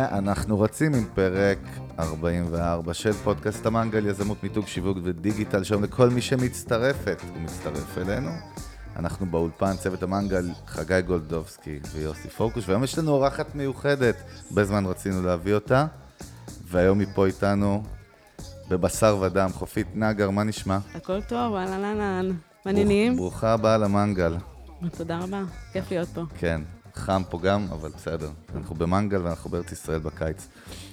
ואנחנו רצים עם פרק 44 של פודקאסט המנגל, יזמות, מיתוג, שיווק ודיגיטל. שלום לכל מי שמצטרפת ומצטרף אלינו. אנחנו באולפן, צוות המנגל, חגי גולדובסקי ויוסי פוקוש, והיום יש לנו אורחת מיוחדת, הרבה זמן רצינו להביא אותה, והיום היא פה איתנו בבשר ודם, חופית נגר, מה נשמע? הכל טוב, אהלן אהלן. מעניינים? ברוכה הבאה למנגל. תודה רבה, כיף להיות פה. כן, חם פה גם, אבל בסדר. אנחנו במנגל ואנחנו בארץ ישראל בקיץ.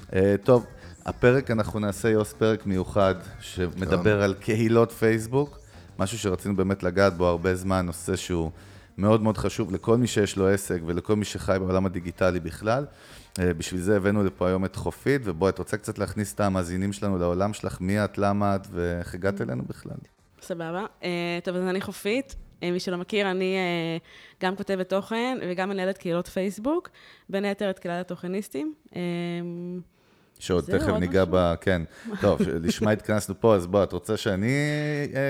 Uh, טוב, הפרק אנחנו נעשה, יוס, פרק מיוחד שמדבר על קהילות פייסבוק, משהו שרצינו באמת לגעת בו הרבה זמן, נושא שהוא מאוד מאוד חשוב לכל מי שיש לו עסק ולכל מי שחי בעולם הדיגיטלי בכלל. Uh, בשביל זה הבאנו לפה היום את חופית, ובואי, את רוצה קצת להכניס את המאזינים שלנו לעולם שלך, מי את, למה את, ואיך הגעת אלינו בכלל? סבבה. Uh, טוב, אז אני חופית. מי שלא מכיר, אני uh, גם כותבת תוכן וגם מנהלת קהילות פייסבוק, בין היתר את קהילת התוכניסטים. Uh, שעוד תכף ניגע ב... כן. טוב, לשמה התכנסנו פה, אז בוא, את רוצה שאני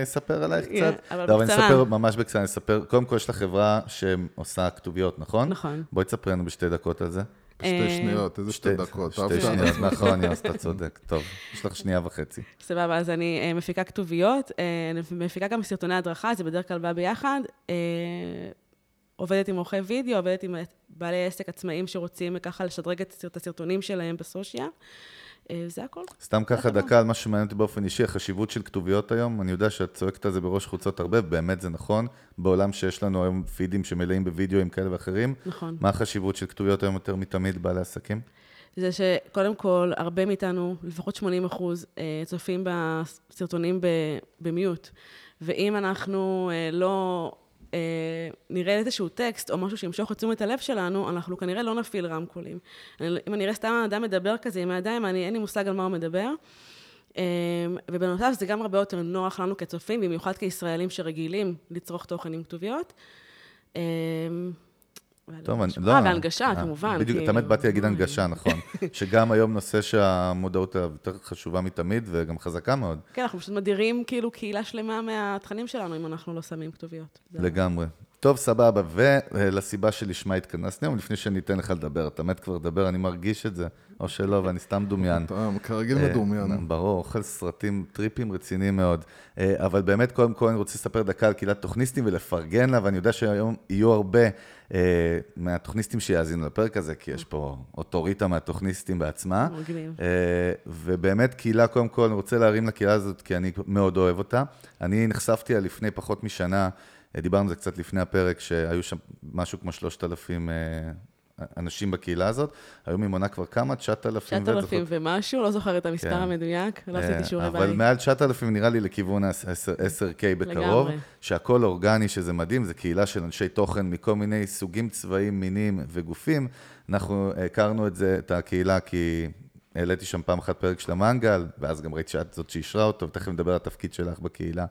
אספר עלייך קצת? אבל בקצרה. בקצרה. אני אספר ממש בקצרה, אני אספר, קודם כל יש לך חברה שעושה כתוביות, נכון? נכון. בואי תספרי לנו בשתי דקות על זה. שתי שניות, איזה שתי דקות, שתי? שניות, נכון, יוס, אתה צודק. טוב, יש לך שנייה וחצי. סבבה, אז אני אה, מפיקה כתוביות, אה, מפיקה גם סרטוני הדרכה, זה בדרך כלל בא ביחד. אה, עובדת עם עורכי וידאו, עובדת עם בעלי עסק עצמאים שרוצים ככה לשדרג את הסרט- הסרטונים שלהם בסושיאל. אה, זה הכל. סתם ככה דקה על מה שמעניין אותי באופן אישי, החשיבות של כתוביות היום, אני יודע שאת צועקת על זה בראש חוצות הרבה, באמת זה נכון, בעולם שיש לנו היום פידים שמלאים בווידאוים כאלה ואחרים. נכון. מה החשיבות של כתוביות היום יותר מתמיד בעלי עסקים? זה שקודם כל, הרבה מאיתנו, לפחות 80 אחוז, אה, צופים בסרטונים במיוט. ואם אנחנו אה, לא נראה איזשהו טקסט או משהו שימשוך את תשומת הלב שלנו, אנחנו כנראה לא נפעיל רמקולים. אני- אם אני אראה סתם אדם מדבר כזה עם הידיים, אני, אין לי מושג על מה הוא מדבר. אה, ובנוסף, זה גם הרבה יותר נוח לנו כצופים, במיוחד כישראלים שרגילים לצרוך תוכן עם כתוביות. אה, טוב, אני, אה, והנגשה, אה, כמובן. בדיוק, כאילו, תמיד באתי להגיד אה. הנגשה, נכון. שגם היום נושא שהמודעות יותר חשובה מתמיד וגם חזקה מאוד, כן, אנחנו פשוט מדירים כאילו קהילה שלמה מהתכנים שלנו, אם אנחנו לא שמים כתוביות. לגמרי. טוב, סבבה, ולסיבה שלשמה התכנסנו, לפני שאני אתן לך לדבר, אתה מת כבר לדבר, אני מרגיש את זה, או שלא, ואני סתם דומיין. אתה כרגיל אה, מדומיין. ברור, אוכל סרטים, טריפים רציניים מאוד. אה, אבל באמת, קודם כל אני רוצה לספר דקה על קהילת תוכניסטים ולפרגן לה, ואני יודע שהיום יהיו הרבה אה, מהתוכניסטים שיאזינו לפרק הזה, כי יש פה אוטוריטה מהתוכניסטים בעצמה. מגניב. אה, ובאמת, קהילה, קודם כל, אני רוצה להרים לקהילה הזאת, כי אני מאוד אוהב אותה. אני נחשפתי לפני פחות משנה, אה, דיברנו על זה קצת לפני הפרק, שהיו שם משהו כמו 3,000 אה, אנשים בקהילה הזאת. היום היא מונה כבר כמה? 9,000? 9,000 ומשהו, לא זוכרת את המספר כן. המדויק, לא עשיתי שיעורי אבל בית. מעל 9,000 נראה לי לכיוון ה-10K בקרוב, לגמרי. שהכל אורגני, שזה מדהים, זו קהילה של אנשי תוכן מכל מיני סוגים, צבעים, מינים וגופים. אנחנו הכרנו את זה, את הקהילה, כי העליתי שם פעם אחת פרק של המנגל, ואז גם ראיתי שאת זאת שאישרה אותו, ותכף נדבר על התפקיד שלך בקהילה.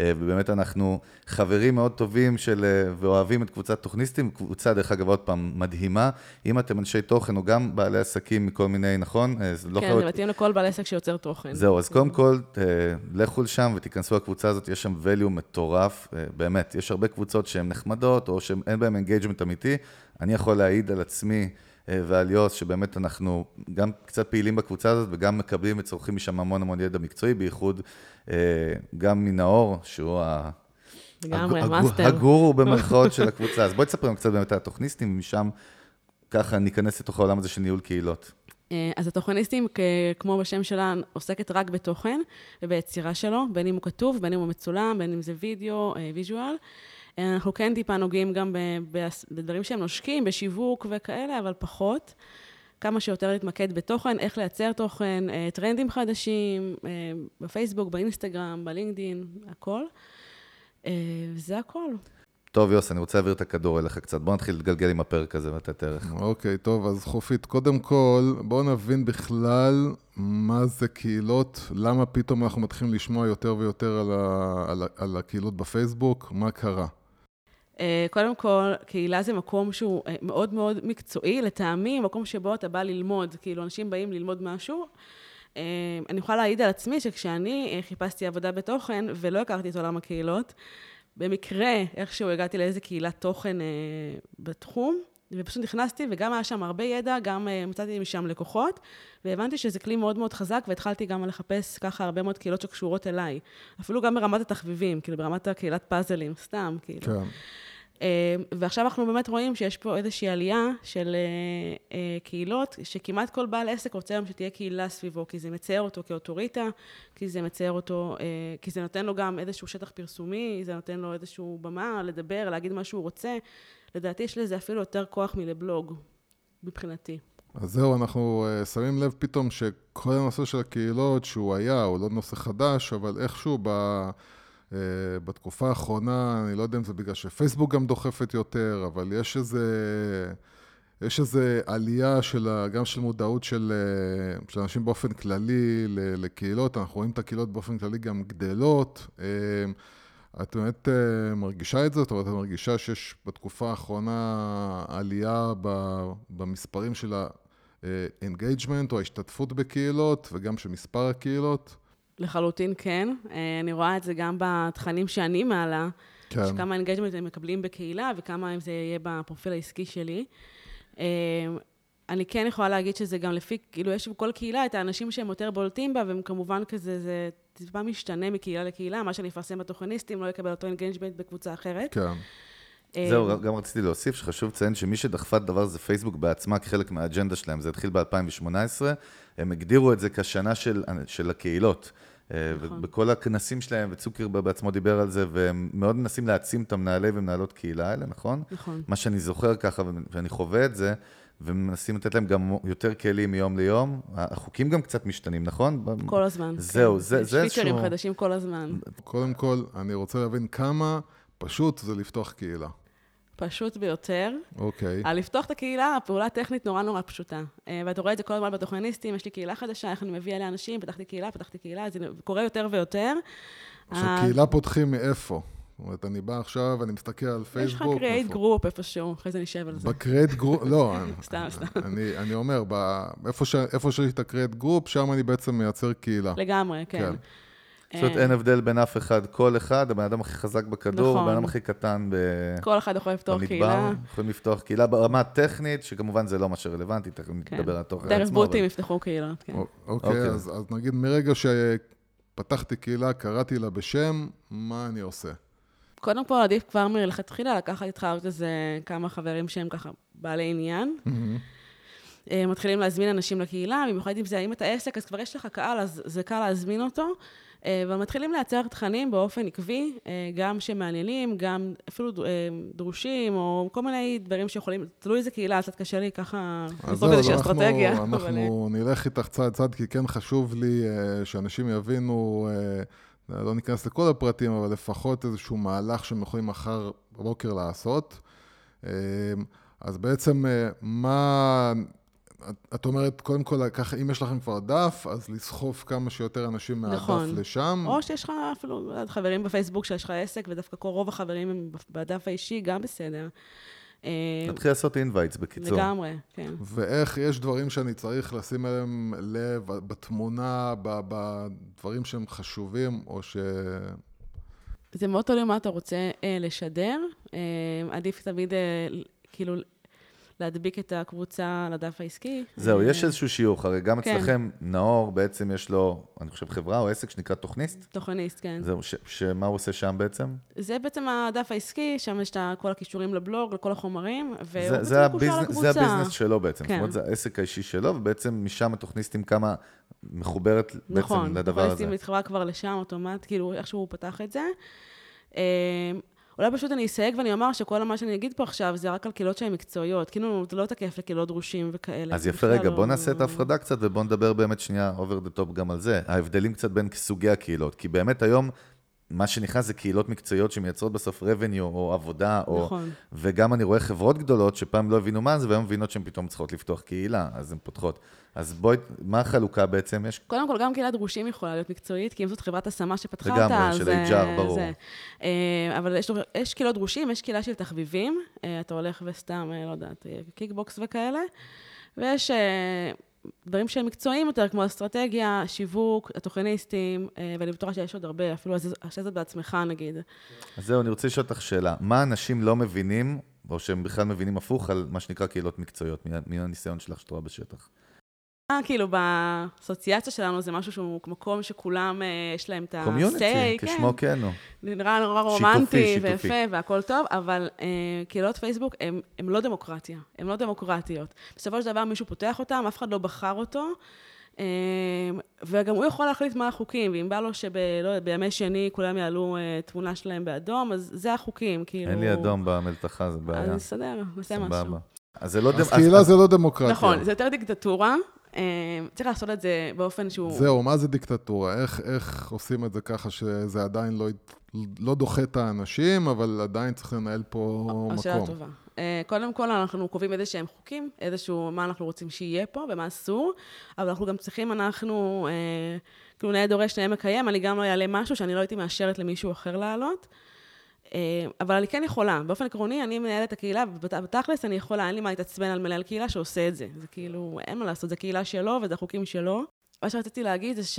אה, ובאמת אנחנו חברים מאוד טובים של, אה, ואוהבים את קבוצת תוכניסטים, קבוצה, דרך אגב, עוד פעם, מדהימה. אם אתם אנשי תוכן או גם בעלי עסקים מכל מיני, נכון? אה, זה לא כן, זה מתאים לכל בעל עסק שיוצר תוכן. זהו, אז קודם כל, לכו לשם ותיכנסו לקבוצה הזאת, יש שם value מטורף, באמת, יש הרבה קבוצות שהן נחמדות, או שאין בהן engagement אמיתי. אני יכול להעיד על עצמי ועל יוס, שבאמת אנחנו גם קצת פעילים בקבוצה הזאת, וגם מקבלים וצורכים משם המון המון ידע מקצועי, בייחוד אה, גם מנאור, שהוא ה... לגמרי, הגו- מאסטר. הגורו במרכאות של הקבוצה. אז בואי תספר לנו קצת באמת על התוכניסטים, ומשם ככה ניכנס לתוך העולם הזה של ניהול קהילות. אה, אז התוכניסטים, כמו בשם שלה, עוסקת רק בתוכן וביצירה שלו, בין אם הוא כתוב, בין אם הוא מצולם, בין אם זה וידאו, אה, visual. אנחנו כן טיפה נוגעים גם בדברים שהם נושקים, בשיווק וכאלה, אבל פחות. כמה שיותר להתמקד בתוכן, איך לייצר תוכן, אה, טרנדים חדשים, אה, בפייסבוק, באינסטגרם, בלינקדין, הכל. אה, זה הכל. טוב, יוס, אני רוצה להעביר את הכדור אליך קצת. בוא נתחיל להתגלגל עם הפרק הזה ולתת ערך. אוקיי, טוב, אז חופית, קודם כל, בואו נבין בכלל מה זה קהילות, למה פתאום אנחנו מתחילים לשמוע יותר ויותר על, ה, על, ה, על הקהילות בפייסבוק, מה קרה. אה, קודם כל, קהילה זה מקום שהוא אה, מאוד מאוד מקצועי, לטעמי, מקום שבו אתה בא ללמוד, כאילו, אנשים באים ללמוד משהו. אה, אני יכולה להעיד על עצמי שכשאני חיפשתי עבודה בתוכן ולא הכרתי את עולם הקהילות, במקרה, איכשהו הגעתי לאיזה קהילת תוכן בתחום, ופשוט נכנסתי, וגם היה שם הרבה ידע, גם uh, מצאתי משם לקוחות, והבנתי שזה כלי מאוד מאוד חזק, והתחלתי גם לחפש ככה הרבה מאוד קהילות שקשורות אליי. אפילו גם ברמת התחביבים, כאילו ברמת הקהילת פאזלים, סתם, כאילו. כן. Uh, ועכשיו אנחנו באמת רואים שיש פה איזושהי עלייה של uh, קהילות, שכמעט כל בעל עסק רוצה היום שתהיה קהילה סביבו, כי זה מצייר אותו כאוטוריטה, כי זה מצייר אותו, כי זה נותן לו גם איזשהו שטח פרסומי, זה נותן לו איזשהו במה לדבר, להגיד מה שהוא רוצה. לדעתי יש לזה אפילו יותר כוח מלבלוג, מבחינתי. אז זהו, אנחנו uh, שמים לב פתאום שכל הנושא של הקהילות, שהוא היה, הוא לא נושא חדש, אבל איכשהו ב... Uh, בתקופה האחרונה, אני לא יודע אם זה בגלל שפייסבוק גם דוחפת יותר, אבל יש איזה... יש איזו עלייה של, גם של מודעות של, אה, של אנשים באופן כללי לקהילות, אנחנו רואים את הקהילות באופן כללי גם גדלות. את באמת uh, מרגישה את זה? זאת אומרת, את מרגישה שיש בתקופה האחרונה עלייה במספרים של ה-engagement או ההשתתפות בקהילות וגם של מספר הקהילות? לחלוטין כן. אה, אני רואה את זה גם בתכנים שאני מעלה, כן. שכמה engagement הם מקבלים בקהילה וכמה אם זה יהיה בפרופיל העסקי שלי. אני כן יכולה להגיד שזה גם לפי, כאילו, יש בכל קהילה את האנשים שהם יותר בולטים בה, והם כמובן כזה, זה טיפה משתנה מקהילה לקהילה, מה שאני אפרסם בתוכניסטים לא יקבל אותו engagement בקבוצה אחרת. כן. אה, זהו, גם רציתי להוסיף שחשוב לציין שמי שדחפה את הדבר הזה פייסבוק בעצמה כחלק מהאג'נדה שלהם, זה התחיל ב-2018, הם הגדירו את זה כשנה של, של הקהילות. אה, נכון. ובכל הכנסים שלהם, וצוקר בעצמו דיבר על זה, והם מאוד מנסים להעצים את המנהלי ומנהלות קהילה האלה, נכון? נכון. מה שאני זוכר ככה, ואני חווה את זה, ומנסים לתת להם גם יותר כלים מיום ליום. החוקים גם קצת משתנים, נכון? כל הזמן. זהו, כן. זה, זה איזשהו... יש פיצ'רים חדשים כל הזמן. קודם כל, אני רוצה להבין כמה פשוט זה לפתוח קהילה. פשוט ביותר. אוקיי. על לפתוח את הקהילה, הפעולה הטכנית נורא נורא פשוטה. אה, ואתה רואה את זה כל הזמן בתוכניסטים, יש לי קהילה חדשה, איך אני מביא אליה אנשים, פתחתי קהילה, פתחתי קהילה, זה קורה יותר ויותר. עכשיו, קהילה פותחים מאיפה? זאת אומרת, אני בא עכשיו, אני מסתכל על פייסבוק. יש לך create group איפשהו, אחרי זה נשב על זה. ב create group, לא. סתם, סתם. אני אומר, איפה שיש את ה create group, שם אני בעצם מייצר קהילה. לגמרי, כן. כן. זאת אומרת, אין הבדל בין אף אחד, כל אחד, הבן אדם הכי חזק בכדור, הבן אדם נכון. הכי קטן במדבר. כל אחד יכול לפתוח קהילה. יכולים לפתוח קהילה ברמה הטכנית, שכמובן זה לא מה שרלוונטי, תכף כן. נדבר על תוכן עצמו. דרך בוטים יפתחו קהילות, כן. אוקיי, אוקיי. אז נגיד מרגע שפתחתי קהילה, קראתי לה בשם, מה אני עושה? קודם כל, עדיף כבר מלכתחילה לקחת איתך עוד איזה כמה חברים שהם ככה בעלי עניין. Mm-hmm. מתחילים להזמין אנשים לקהילה, במיוחד אם זה, אם אתה עסק, אז כבר יש לך קהל, אז זה קל להזמין אותו. אה, ומתחילים לייצר תכנים באופן עקבי, אה, גם שמעניינים, גם אפילו דרושים, או כל מיני דברים שיכולים, תלוי איזה קהילה, קצת קשה לי ככה לעשות איזושהי אסטרטגיה. אנחנו, אנחנו נלך איתך צעד צעד, כי כן חשוב לי שאנשים יבינו... לא ניכנס לכל הפרטים, אבל לפחות איזשהו מהלך שהם יכולים מחר בבוקר לעשות. אמ, אז בעצם אה, מה... את אומרת, קודם כל, ככה, אם יש לכם כבר דף, אז לסחוף כמה שיותר אנשים מהדף נכון. לשם. או שיש לך אפילו חברים בפייסבוק שיש לך עסק, ודווקא כל רוב החברים הם בדף האישי, גם בסדר. אה, נתחיל לעשות אינווייטס, בקיצור. לגמרי, כן. ואיך יש דברים שאני צריך לשים אליהם לב בתמונה, בדברים שהם חשובים, או ש... זה מאוד תלוי מה אתה רוצה אה, לשדר. אה, עדיף תמיד, אה, כאילו, להדביק את הקבוצה לדף העסקי. זהו, יש אה, איזשהו שיוך, הרי גם כן. אצלכם, נאור בעצם יש לו, אני חושב, חברה או עסק שנקרא תוכניסט? תוכניסט, כן. זהו, שמה הוא עושה שם בעצם? זה בעצם הדף העסקי, שם יש את כל הכישורים לבלוג, לכל החומרים, והוא בעצם מקושר לקבוצה. זה הביזנס שלו בעצם, כן. זאת אומרת, זה העסק האישי שלו, ובעצם משם התוכניסטים כמה מחוברת נכון, בעצם לדבר הזה. נכון, התוכניסטים מתחברה כבר לשם אוטומט, כאילו, איכשהו הוא פתח את זה. אולי פשוט אני אסייג ואני אומר שכל מה שאני אגיד פה עכשיו זה רק על קהילות שהן מקצועיות. כאילו, זה לא תקף לקהילות דרושים וכאלה. אז יפה, רגע, לא... בוא נעשה את ההפרדה קצת ובוא נדבר באמת שנייה over the top גם על זה. ההבדלים קצת בין סוגי הקהילות. כי באמת היום מה שנכנס זה קהילות מקצועיות שמייצרות בסוף revenue או עבודה, או... נכון. וגם אני רואה חברות גדולות שפעם לא הבינו מה זה, והיום מבינות שהן פתאום צריכות לפתוח קהילה, אז הן פותחות. אז בואי, מה החלוקה בעצם? יש... קודם כל, גם קהילת דרושים יכולה להיות מקצועית, כי אם זאת חברת השמה שפתחה אותה, אז... לגמרי, של HR, ברור. זה, אה, אבל יש, יש קהילות דרושים, יש קהילה של תחביבים, אה, אתה הולך וסתם, אה, לא יודעת, קיקבוקס וכאלה, ויש... דברים שהם מקצועיים יותר, כמו אסטרטגיה, שיווק, התוכניסטים, אה, ואני בטוחה שיש עוד הרבה, אפילו עשה זאת בעצמך נגיד. אז זהו, אני רוצה לשאול אותך שאלה. מה אנשים לא מבינים או שהם בכלל מבינים הפוך על מה שנקרא קהילות מקצועיות, מהניסיון שלך שאת רואה בשטח. כאילו באסוציאציה שלנו זה משהו שהוא מקום שכולם, אה, יש להם את ה-say, קומיוניטי, כשמו כן הוא. נראה נורא רומנטי ויפה והכל טוב, אבל אה, קהילות פייסבוק הן לא דמוקרטיה, הן לא דמוקרטיות. בסופו של דבר מישהו פותח אותם, אף אחד לא בחר אותו, אה, וגם הוא יכול להחליט מה החוקים, ואם בא לו שבימי לא שני כולם יעלו תמונה שלהם באדום, אז זה החוקים, כאילו... אין לי אדום במלתחה, זה בעיה. אז נסתדר, נעשה משהו. אז זה לא... אז קהילה זה לא דמוקרטיה. נכון, זה יותר דיקטטורה. אה, צריך לעשות את זה באופן שהוא... זהו, מה זה דיקטטורה? איך, איך עושים את זה ככה שזה עדיין לא, לא דוחה את האנשים, אבל עדיין צריך לנהל פה מקום? השאלה טובה. אה, קודם כל, אנחנו קובעים איזה שהם חוקים, איזשהו, מה אנחנו רוצים שיהיה פה ומה אסור, אבל אנחנו גם צריכים, אנחנו, אה, כאילו נאה דורש, נאה מקיים, אני גם לא אעלה משהו שאני לא הייתי מאשרת למישהו אחר לעלות. אה, אבל אני כן יכולה. באופן עקרוני, אני מנהלת הקהילה, ובתכלס אני יכולה, אין לי מה להתעצבן על מנהל קהילה שעושה את זה. זה כאילו, אין מה לעשות, זה קהילה שלו וזה החוקים שלו. מה שרציתי להגיד זה ש...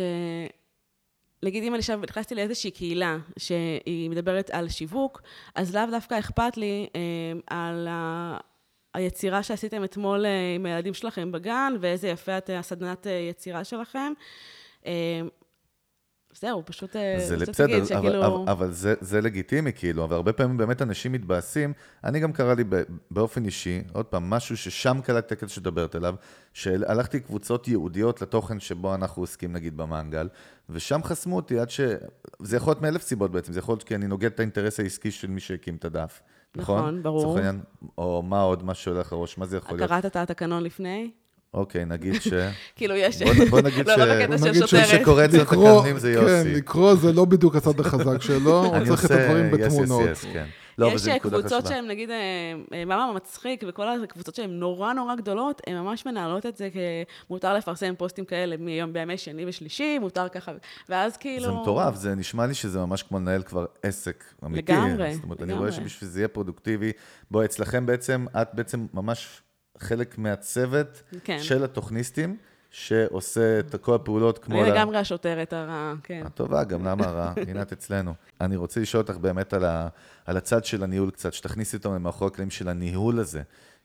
נגיד, אם אני עכשיו נכנסתי לאיזושהי קהילה שהיא מדברת על שיווק, אז לאו דווקא אכפת לי אה, על ה... היצירה שעשיתם אתמול אה, עם הילדים שלכם בגן, ואיזה יפה את הסדנת יצירה שלכם. זהו, פשוט אה, זה בסדר, שכאילו... אבל, אבל זה, זה לגיטימי, כאילו, אבל הרבה פעמים באמת אנשים מתבאסים. אני גם קרה לי באופן אישי, עוד פעם, משהו ששם את הקטע שדברת אליו, שהלכתי קבוצות ייעודיות לתוכן שבו אנחנו עוסקים, נגיד, במנגל, ושם חסמו אותי עד ש... זה יכול להיות מאלף סיבות בעצם, זה יכול להיות כי אני נוגד את האינטרס העסקי של מי שהקים את הדף. נכון, נכון ברור. או מה עוד, מה שהולך לראש, מה זה יכול להיות? קראת את התקנון לפני? אוקיי, נגיד ש... כאילו יש... בוא נגיד לא, לא שקורא את זה התקנונים זה יוסי. כן, לקרוא זה לא בדיוק הצד החזק שלו, הוא צריך את הדברים בתמונות. כן. לא, יש קבוצות שהן, נגיד, מאמר אה, מצחיק, וכל הקבוצות שהן נורא נורא גדולות, הן ממש מנהלות את זה כמותר לפרסם פוסטים כאלה מיום בימי שני ושלישי, מותר ככה, ואז כאילו... זה מטורף, זה נשמע לי שזה ממש כמו לנהל כבר עסק אמיתי. לגמרי, זאת אומרת, אני רואה שבשביל זה יהיה פרודוקטיבי, בואי, אצלכם בעצם, את בעצם ממש חלק מהצוות כן. של התוכניסטים, שעושה את כל הפעולות כמו... אני לגמרי השוטרת הרעה, כן. הטובה, גם למה הרעה? הנה את אצלנו. אני רוצה לשאול אותך באמת על, ה, על הצד של הניהול קצת, שתכניסי אותנו למאחורי הקלעים של הניהול הזה.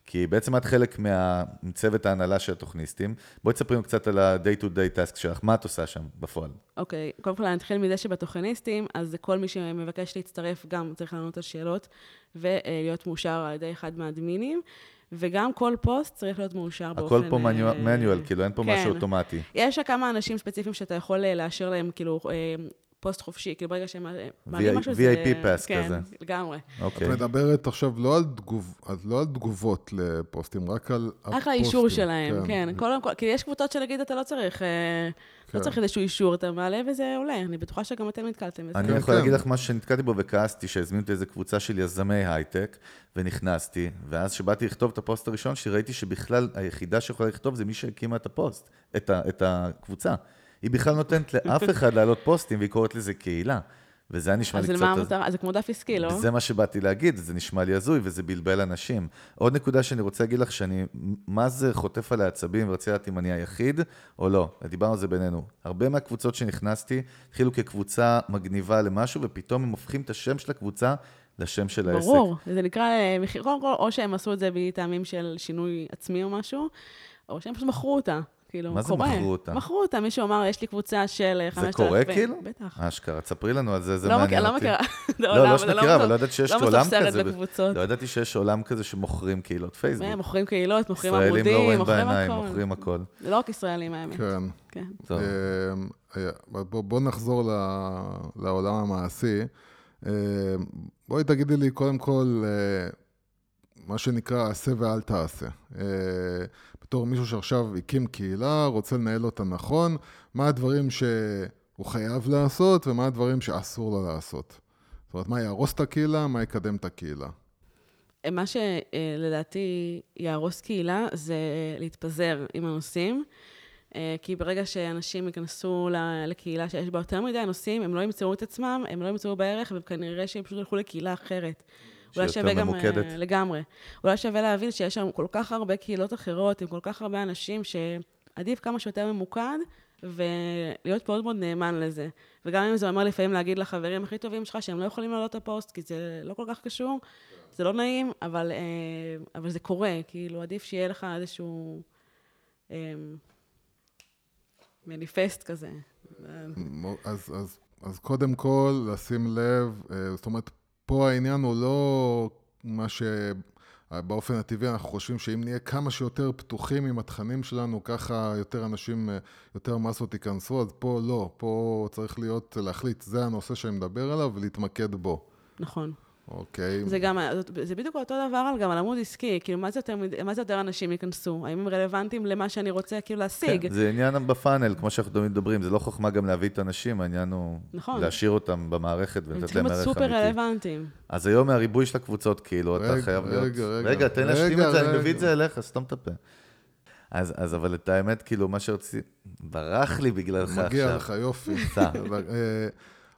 כי בעצם את חלק מה, מצוות ההנהלה של התוכניסטים. בואי תספרי לנו קצת על ה-day to day task שלך, מה את עושה שם בפועל? אוקיי, okay. קודם כל אני אתחיל מזה שבתוכניסטים, אז כל מי שמבקש להצטרף גם צריך לענות על שאלות ולהיות מאושר על ידי אחד מהאדמינים. וגם כל פוסט צריך להיות מאושר באופן... הכל פה מנואל, אה, כאילו אין פה משהו כן. אוטומטי. יש כמה אנשים ספציפיים שאתה יכול אה, לאשר להם, כאילו, אה, פוסט חופשי, כאילו ברגע שהם מעלים משהו, זה... VIP pass כן, כזה. כן, לגמרי. אוקיי. את מדברת עכשיו לא על, תגוב, לא על תגובות לפוסטים, רק על הפוסטים. רק על האישור שלהם, כן. כן. קודם כל, כי יש קבוצות שנגיד אתה לא צריך... לא כן. לא צריך איזשהו אישור, אתה מעלה וזה עולה. אני בטוחה שגם אתם נתקלתם בזה. אני כן, יכול כן. להגיד לך משהו שנתקלתי בו וכעסתי, שהזמינו אותי איזו קבוצה של יזמי הייטק, ונכנסתי, ואז כשבאתי לכתוב את הפוסט הראשון שלי, ראיתי שבכלל היחידה שיכולה לכתוב זה מי שהקימה את הפוסט, את, ה, את הקבוצה. היא בכלל נותנת לאף אחד להעלות פוסטים, והיא קוראת לזה קהילה. וזה היה נשמע לי קצת... אז למה המטרה? זה כמו דף עסקי, לא? זה מה שבאתי להגיד, זה נשמע לי הזוי וזה בלבל אנשים. עוד נקודה שאני רוצה להגיד לך, שאני, מה זה חוטף על העצבים ורציתי לדעת אם אני היחיד או לא. דיברנו על זה בינינו. הרבה מהקבוצות שנכנסתי התחילו כקבוצה מגניבה למשהו, ופתאום הם הופכים את השם של הקבוצה לשם של העסק. ברור, זה נקרא אה, מחיר, קודם כל, או שהם עשו את זה מטעמים של שינוי עצמי או משהו, או שהם פשוט מכרו אותה. כאילו, מה קורה. מה זה מכרו אותה? מכרו אותה, מישהו אמר, יש לי קבוצה של 5,000. זה קורה כאילו? בטח. אשכרה, תספרי לנו על זה, זה לא מעניין אותי. לא מכירה. לא, לא שמכירה, אבל לא ידעתי שיש עולם כזה. לא. לא ידעתי שיש עולם כזה שמוכרים קהילות פייסבוק. מוכרים קהילות, מוכרים עמודים, מוכרים הכל. ישראלים לא רואים בעיניים, מוכרים הכל. זה לא רק ישראלים, האמת. כן. כן. אמ, אה, בוא נחזור לעולם המעשי. בואי תגידי לי, קודם כל, אה, מה שנקרא, עשה ואל תעשה. אה, בתור מישהו שעכשיו הקים קהילה, רוצה לנהל אותה נכון, מה הדברים שהוא חייב לעשות ומה הדברים שאסור לו לעשות. זאת אומרת, מה יהרוס את הקהילה, מה יקדם את הקהילה. מה שלדעתי יהרוס קהילה זה להתפזר עם הנושאים. אה, כי ברגע שאנשים ייכנסו לקהילה שיש בה יותר מדי נושאים, הם לא ימצאו את עצמם, הם לא ימצאו בערך, וכנראה שהם פשוט ילכו לקהילה אחרת. אולי שווה גם... ממוקדת. אה, לגמרי. אולי שווה להבין שיש שם כל כך הרבה קהילות אחרות, עם כל כך הרבה אנשים, שעדיף כמה שיותר ממוקד, ולהיות מאוד מאוד נאמן לזה. וגם אם זה אומר לפעמים להגיד לחברים הכי טובים שלך שהם לא יכולים לעלות את הפוסט, כי זה לא כל כך קשור, זה לא נעים, אבל, אה, אבל זה קורה, כאילו, עדיף שיהיה לך איזשהו אה, מניפסט כזה. אז, אז, אז קודם כל, לשים לב, אה, זאת אומרת, פה העניין הוא לא מה ש... באופן הטבעי אנחנו חושבים שאם נהיה כמה שיותר פתוחים עם התכנים שלנו, ככה יותר אנשים, יותר מסות ייכנסו, אז פה לא, פה צריך להיות, להחליט, זה הנושא שאני מדבר עליו ולהתמקד בו. נכון. אוקיי. זה גם, זה בדיוק אותו דבר גם על עמוד עסקי, כאילו, מה זה, יותר, מה זה יותר אנשים ייכנסו? האם הם רלוונטיים למה שאני רוצה כאילו להשיג? כן, זה עניין בפאנל, כמו שאנחנו תמיד מדברים, זה לא חוכמה גם להביא את האנשים, העניין הוא נכון. להשאיר אותם במערכת ולתת להם ערך אמיתי. הם צריכים להיות סופר רלוונטיים. אז היום מהריבוי של הקבוצות, כאילו, רגע, אתה חייב להיות... רגע, רגע. רגע, תן להשלים את זה, רגע. אני מביא את זה אליך, סתום את הפה. אז, אז אבל את האמת, כאילו, מה שרציתי, ברח לי בגללך עכשיו. מגיע לך, יופי. אה,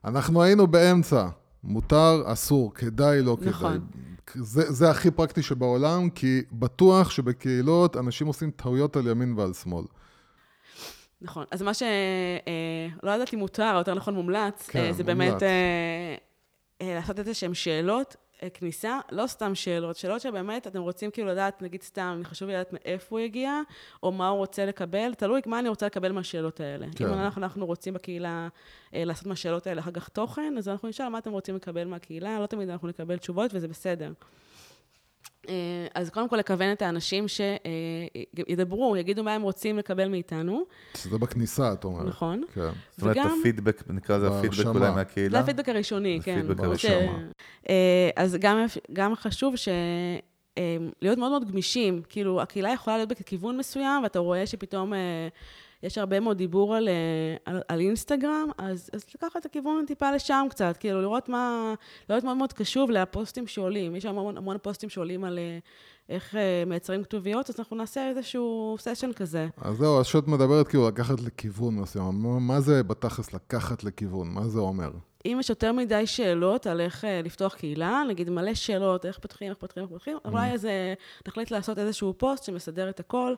אנחנו היינו באמצע. מותר, אסור, כדאי, לא נכון. כדאי. זה, זה הכי פרקטי שבעולם, כי בטוח שבקהילות אנשים עושים טעויות על ימין ועל שמאל. נכון. אז מה ש... אה, לא יודעת אם מותר, או יותר נכון מומלץ, כן, אה, זה מומלץ. באמת אה, אה, לעשות איזה שהן שאלות כניסה, לא סתם שאלות, שאלות שבאמת אתם רוצים כאילו לדעת, נגיד סתם, חשוב לי לדעת מאיפה הוא הגיע, או מה הוא רוצה לקבל, תלוי מה אני רוצה לקבל מהשאלות האלה. כן. אם אנחנו, אנחנו רוצים בקהילה אה, לעשות מהשאלות האלה אחר כך תוכן, אז אנחנו נשאל מה אתם רוצים לקבל מהקהילה, לא תמיד אנחנו נקבל תשובות וזה בסדר. אה, אז קודם כל לכוון את האנשים שידברו, יגידו מה הם רוצים לקבל מאיתנו. שזה בכניסה, את אומרת. נכון. כן. זאת אומרת, הפידבק, נקרא לזה הפידבק אולי מהקהילה. זה הפידבק הראשוני, כן. הפידבק הראשוני. אה, אז גם חשוב ש... אה, להיות מאוד מאוד גמישים, כאילו, הקהילה יכולה להיות בכיוון מסוים, ואתה רואה שפתאום יש הרבה מאוד דיבור על, אה, על, על אינסטגרם, אז, אז לקחת את הכיוון טיפה לשם קצת, כאילו לראות מה, להיות מאוד מאוד קשוב לפוסטים שעולים. יש המון, המון פוסטים שעולים על אה, איך אה, מייצרים כתוביות, אז אנחנו נעשה איזשהו סשן כזה. אז זהו, אז שאת מדברת כאילו לקחת לכיוון מסוים. מה זה בתכלס לקחת לכיוון? מה זה אומר? אם יש יותר מדי שאלות על איך לפתוח קהילה, נגיד מלא שאלות, איך פותחים, איך פותחים, איך פותחים, mm. אולי איזה, נחליט לעשות איזשהו פוסט שמסדר את הכל.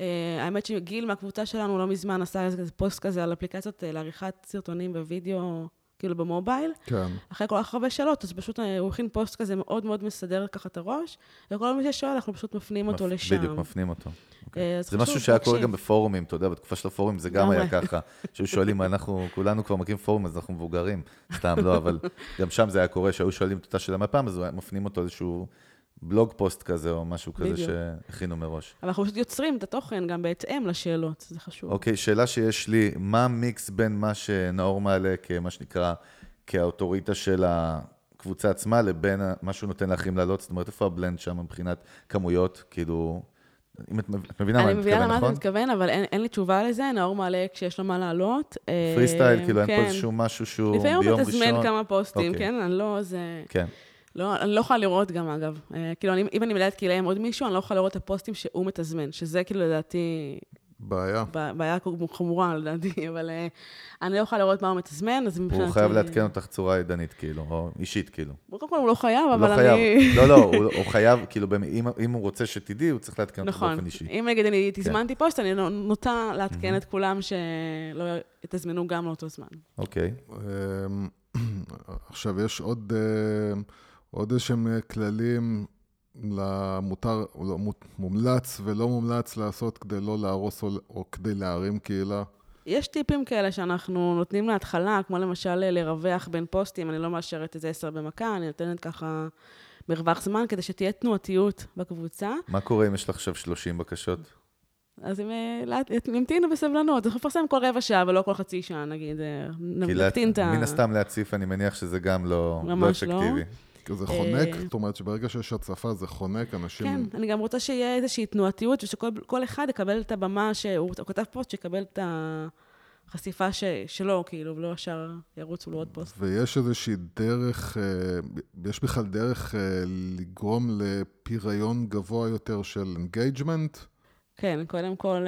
אה, האמת שגיל מהקבוצה שלנו לא מזמן עשה איזה פוסט כזה על אפליקציות אה, לעריכת סרטונים בווידאו, כאילו במובייל. כן. אחרי כל כך הרבה שאלות, אז פשוט אה, הוא הכין פוסט כזה מאוד מאוד מסדר ככה את הראש, וכל מי ששואל, אנחנו פשוט מפנים אותו לשם. בדיוק, מפנים אותו. אוקיי. זה משהו שהיה קורה גם בפורומים, אתה יודע, בתקופה של הפורומים זה גם היה ככה. שהיו שואלים, אנחנו כולנו כבר מכירים פורום, אז אנחנו מבוגרים. סתם לא, אבל גם שם זה היה קורה, שהיו שואלים את אותה שאלה מהפעם, אז מפנים אותו איזשהו בלוג פוסט כזה, או משהו כזה בדיוק. שהכינו מראש. אבל אנחנו פשוט יוצרים את התוכן גם בהתאם לשאלות, זה חשוב. אוקיי, שאלה שיש לי, מה המיקס בין מה שנאור מעלה כמה שנקרא, כאוטוריטה של הקבוצה עצמה, לבין מה שהוא נותן לאחרים לעלות? זאת אומרת, איפה ה blend שם מבחינת כמויות? כאילו, אם את, את מבינה מה אני מתכוון, נכון? אני מבינה למה אתה מתכוון, אבל אין, אין לי תשובה לזה, נאור מעלה כשיש לו מה לעלות. פרי סטייל, כאילו כן. אין פה כן. איזשהו משהו שהוא ביום ראשון. לפעמים הוא מתזמן כמה פוסטים, אוקיי. כן? אני לא, זה... כן. לא, אני לא יכולה לראות גם, אגב. אה, כאילו, אני, אם אני מלאת קהילה עם עוד מישהו, אני לא יכולה לראות את הפוסטים שהוא מתזמן, שזה כאילו לדעתי... בעיה. בעיה חמורה לדעתי, אבל אה, אני לא יכולה לראות מה הוא מתזמן, אז מבחינתי... הוא חייב לעדכן אותך צורה עידנית, כאילו, או אישית, כאילו. קודם כל הוא לא חייב, אבל לא אני... לא, לא, הוא, הוא חייב, כאילו, אם, אם הוא רוצה שתדעי, הוא צריך לעדכן אותך נכון. באופן אישי. אם נגיד אני כן. תזמנתי פוסט, אני נוטה לעדכן את כולם שלא יתזמנו גם לאותו זמן. אוקיי. אמ, עכשיו, יש עוד... אה, עוד איזשהם אה, כללים למותר, לא, מומלץ ולא מומלץ לעשות כדי לא להרוס או, או כדי להרים קהילה? יש טיפים כאלה שאנחנו נותנים להתחלה, כמו למשל אה, לרווח בין פוסטים, אני לא מאשרת איזה עשר במכה, אני נותנת ככה מרווח זמן כדי שתהיה תנועתיות בקבוצה. מה קורה אם יש לך עכשיו 30 בקשות? אז הם ימתינו בסבלנות, אנחנו נפרסם כל רבע שעה ולא כל חצי שעה, נגיד, נקטין את ה... מן הסתם להציף, אני מניח שזה גם לא, לא אפקטיבי. לא. זה חונק, אה, זאת אומרת שברגע שיש הצפה זה חונק, אנשים... כן, אני גם רוצה שיהיה איזושהי תנועתיות, ושכל אחד יקבל את הבמה, שהוא כתב פוסט, שיקבל את החשיפה ש, שלו, כאילו, ולא ישר ירוצו לו עוד פוסט. ויש איזושהי דרך, אה, יש בכלל דרך אה, לגרום לפיריון גבוה יותר של engagement? כן, קודם כל...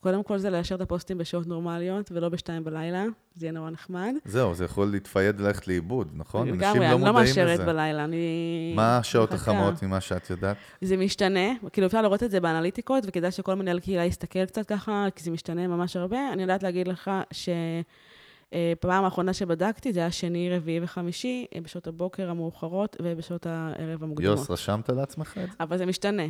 קודם כל זה לאשר את הפוסטים בשעות נורמליות, ולא בשתיים בלילה, זה יהיה נורא נחמד. זהו, זה יכול להתפייד ללכת לאיבוד, נכון? אנשים לגמרי, לא אני לא מודעים מאשרת לזה. בלילה, אני... מה השעות. החמות ממה שאת יודעת? זה משתנה, כאילו אפשר לראות את זה באנליטיקות, וכדאי שכל מנהל קהילה יסתכל קצת ככה, כי זה משתנה ממש הרבה. אני יודעת להגיד לך שפעם האחרונה שבדקתי, זה היה שני, רביעי וחמישי, בשעות הבוקר המאוחרות ובשעות הערב המוקדמות. יוס, רשמת לעצמך את זה? אבל זה משתנה.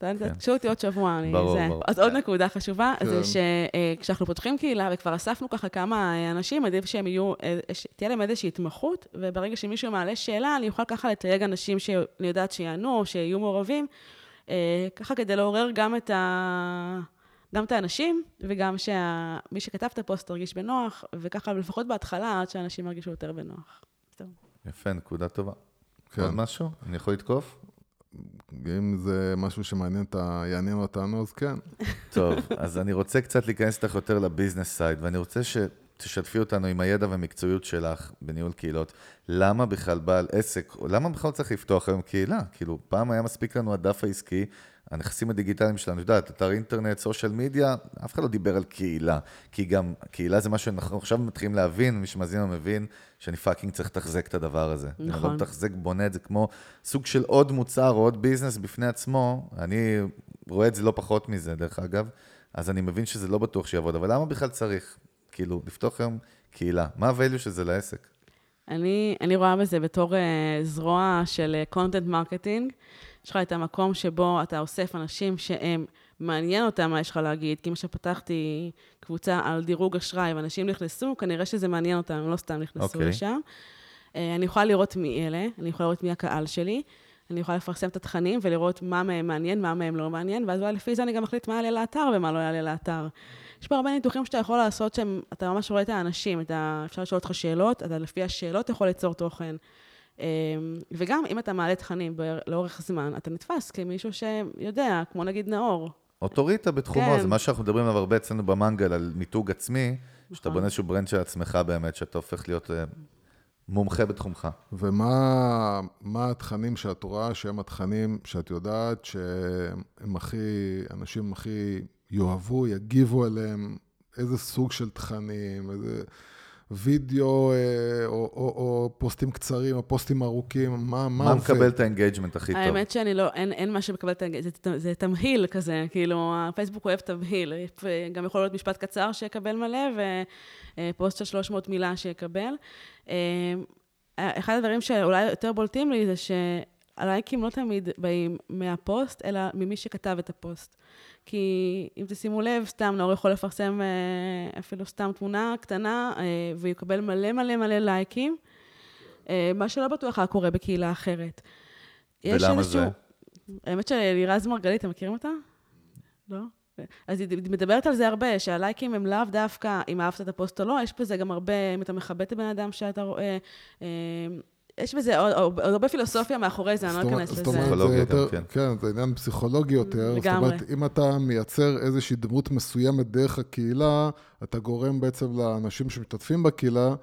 כן. תקשו אותי עוד שבוע, אני... ברור, זה. ברור. אז עוד נקודה חשובה, כן. זה שכשאנחנו פותחים קהילה, וכבר אספנו ככה כמה אנשים, עדיף שהם יהיו, אה, תהיה להם איזושהי התמחות, וברגע שמישהו מעלה שאלה, אני אוכל ככה לתייג אנשים שאני יודעת שיענו, שיהיו מעורבים, אה, ככה כדי לעורר גם את ה... גם את האנשים, וגם שמי שכתב את הפוסט ירגיש בנוח, וככה לפחות בהתחלה, עד שאנשים ירגישו יותר בנוח. יפה, נקודה טובה. כן. עוד משהו? אני יכול לתקוף? אם זה משהו שמעניין. יעניין אותנו, אז כן. טוב, אז אני רוצה קצת להיכנס איתך יותר לביזנס סייד, ואני רוצה שתשתפי אותנו עם הידע והמקצועיות שלך בניהול קהילות. למה בכלל בעל עסק, למה בכלל צריך לפתוח היום קהילה? כאילו, פעם היה מספיק לנו הדף העסקי, הנכסים הדיגיטליים שלנו, את יודעת, אתר אינטרנט, סושיאל מדיה, אף אחד לא דיבר על קהילה. כי גם קהילה זה משהו שאנחנו עכשיו מתחילים להבין, מי שמאזין לנו מבין, שאני fucking צריך לתחזק את הדבר הזה. אני לא נכון. מתחזק, בונה את זה כמו סוג של עוד מוצר או עוד business בפני עצמו. אני רואה את זה לא פחות מזה, דרך אגב, אז אני מבין שזה לא בטוח שיעבוד, אבל למה בכלל צריך, כאילו, לפתוח היום קהילה? מה ה-value של זה לעסק? אני, אני רואה בזה בתור uh, זרוע של uh, content marketing. יש לך את המקום שבו אתה אוסף אנשים שהם, מעניין אותם מה יש לך להגיד, כי אם שפתחתי קבוצה על דירוג אשראי ואנשים נכנסו, כנראה שזה מעניין אותם, הם לא סתם נכנסו אוקיי. okay. לשם. Uh, אני יכולה לראות מי אלה, אני יכולה לראות מי הקהל שלי, אני יכולה לפרסם את התכנים ולראות מה מהם מעניין, מה מהם לא מעניין, ואז אולי לפי זה אני גם אחליט מה יעלה לאתר ומה לא יעלה לאתר. יש פה הרבה ניתוחים שאתה יכול לעשות שהם, אתה ממש רואה את האנשים, אתה, אפשר לשאול אותך שאלות, אתה לפי השאלות יכול ליצור תוכן. אמ, וגם אם אתה מעלה תכנים לאורך זמן, אתה נתפס כמישהו שיודע, כמו נגיד נאור. אוטוריטה בתחומו, כן. זה מה שאנחנו מדברים עליו הרבה אצלנו במנגל, על מיתוג עצמי, שאתה נכון. בונה איזשהו ברנד של עצמך באמת, שאתה הופך להיות אה, מומחה בתחומך. ומה מה התכנים שאת רואה שהם התכנים שאת יודעת שהם הכי, אנשים הכי יאהבו, יגיבו עליהם, איזה סוג של תכנים, איזה וידאו אה, או, או, או פוסטים קצרים או פוסטים ארוכים, מה, מה מה עובד? מקבל את ה engagement הכי טוב? האמת שאני לא, אין, אין מה שמקבל את ה... זה, זה, זה תמהיל כזה, כאילו, הפייסבוק אוהב תמהיל. גם יכול להיות משפט קצר שיקבל מלא, ופוסט של 300 מילה שיקבל. אה, אחד הדברים שאולי יותר בולטים לי זה שהלייקים לא תמיד באים מהפוסט, אלא ממי שכתב את הפוסט. כי אם תשימו לב, סתם נאור יכול לפרסם אה, אפילו סתם תמונה קטנה, אה, ויקבל מלא מלא מלא לייקים, אה, מה שלא בטוח היה קורה בקהילה אחרת. ולמה זה? האמת שלירז מרגלית, אתם מכירים אותה? לא? אז היא מדברת על זה הרבה, שהלייקים הם לאו דווקא אם אהבת את הפוסט או לא, יש בזה גם הרבה, אם אתה מכבד את הבן אדם שאתה רואה, אה, יש בזה עוד, הרבה פילוסופיה מאחורי זה, אני לא זאת אומרת- אכנס זאת לזה. אומרת, יותר, גם, כן. כן, זה עניין פסיכולוגי יותר. זאת לגמרי. אומרת, אם אתה מייצר איזושהי דמות מסוימת דרך הקהילה, אתה גורם בעצם לאנשים שמשתתפים בקהילה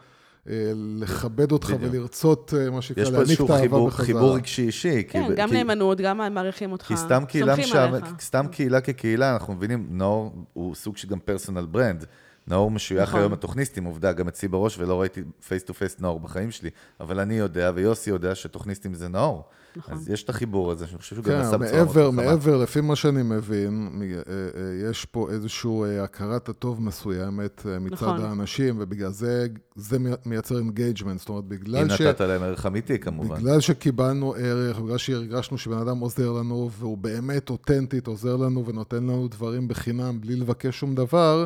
אה, לכבד אותך בדיוק. ולרצות, אה, מה שנקרא, יש פה להעניק איזשהו את האהבה חיבור, בחזרה. חיבור רגשי אישי. כי כן, ב- גם כי- נאמנות, גם מעריכים אותך, כי סתם קהילה, סומכים עליך. סתם קהילה כקהילה, אנחנו מבינים, נאור הוא סוג של גם personal brand. נאור משוייך נכון. היום לתוכניסטים, עובדה, גם אצלי בראש, ולא ראיתי face to face נאור בחיים שלי, אבל אני יודע, ויוסי יודע שתוכניסטים זה נאור. נכון. אז יש את החיבור הזה, שאני חושב שהוא גם כן, עשה בצורה מאוד מעבר, חכמה. מעבר, לפי מה שאני מבין, אה, אה, יש פה איזושהי אה, הכרת הטוב מסוימת מצד נכון. האנשים, ובגלל זה זה מי- מייצר engagement. זאת אומרת, אם בגלל ש... נתת להם ערך אמיתי, כמובן. בגלל שקיבלנו ערך, בגלל שהרגשנו שבן אדם עוזר לנו, והוא באמת אותנטית עוזר לנו ונותן לנו דברים בחינם בלי לבקש שום דבר,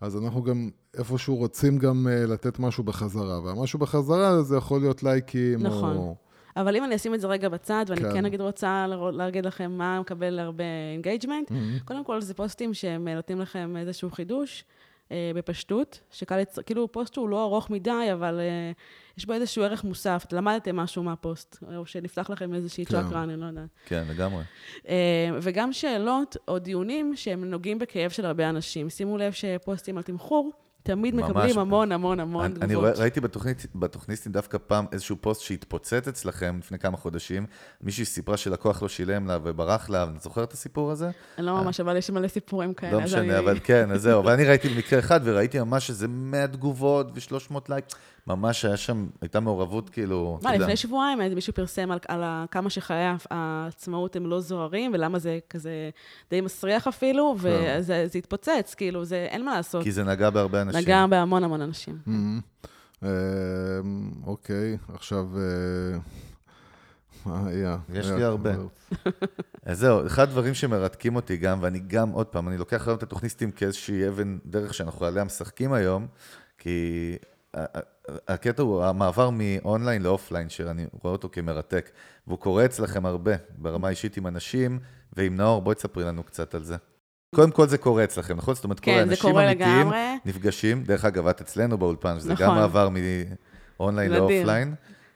אז אנחנו גם איפשהו רוצים גם אה, לתת משהו בחזרה. והמשהו בחזרה זה יכול להיות לייקים, נכון. או... אבל אם אני אשים את זה רגע בצד, ואני כן. כן נגיד רוצה להגיד לכם מה מקבל הרבה engagement, Mm-hmm. קודם כל זה פוסטים שהם אה, נותנים לכם איזשהו חידוש. אה, בפשטות, שקל, לצ- כאילו פוסט שהוא לא ארוך מדי, אבל אה, יש בו איזשהו ערך מוסף, אתם למדתם משהו מהפוסט, או שנפתח לכם איזושהי כן. צ'קרה, אני לא יודעת. כן, לגמרי. אה, וגם שאלות או דיונים שהם נוגעים בכאב של הרבה אנשים. שימו לב שפוסטים על תמחור, תמיד. מקבלים המון המון המון אני, אני תגובות. רא- ראיתי בתוכנית, בתוכניסטים דווקא פעם איזשהו פוסט שהתפוצץ אצלכם לפני כמה חודשים. מישהי סיפרה שלקוח לא שילם לה וברח לה, את זוכרת את הסיפור הזה? אני לא ממש, אבל יש מלא סיפורים כאלה. לא משנה, אני- אבל כן, אז זהו. אבל אני ראיתי מקרה אחד, וראיתי ממש איזה 100 תגובות ו-300 לייק. ממש היה שם, הייתה מעורבות כאילו, אתה מה, יודע. לפני שבועיים איזה מישהו פרסם על, על כמה שחיי העצמאות הם לא זוהרים, ולמה זה כזה די מסריח אפילו, וזה זה התפוצץ, כאילו, זה, אין מה לעשות. כי זה נגע בהרבה אנשים. נגע בהמון המון אנשים. אמ, אמ, אוקיי, עכשיו... אה, היה? יש היה- לי הרבה. אז זהו, אחד הדברים שמרתקים אותי גם, ואני גם, עוד פעם, אני לוקח היום את התוכניסטים כאיזושהי אבן דרך שאנחנו עליה משחקים היום, כי הקטע הוא המעבר מ online ל offline, שאני רואה אותו כמרתק, והוא קורה אצלכם הרבה, ברמה האישית עם אנשים, ועם נאור, בואי תספרי לנו קצת על זה. קודם כל זה קורה אצלכם, נכון? זאת אומרת, כל כן, זה האנשים אמיתיים לגמרי. נפגשים, דרך אגב, את אצלנו באולפן, שזה נכון. גם מעבר מ online. ל offline.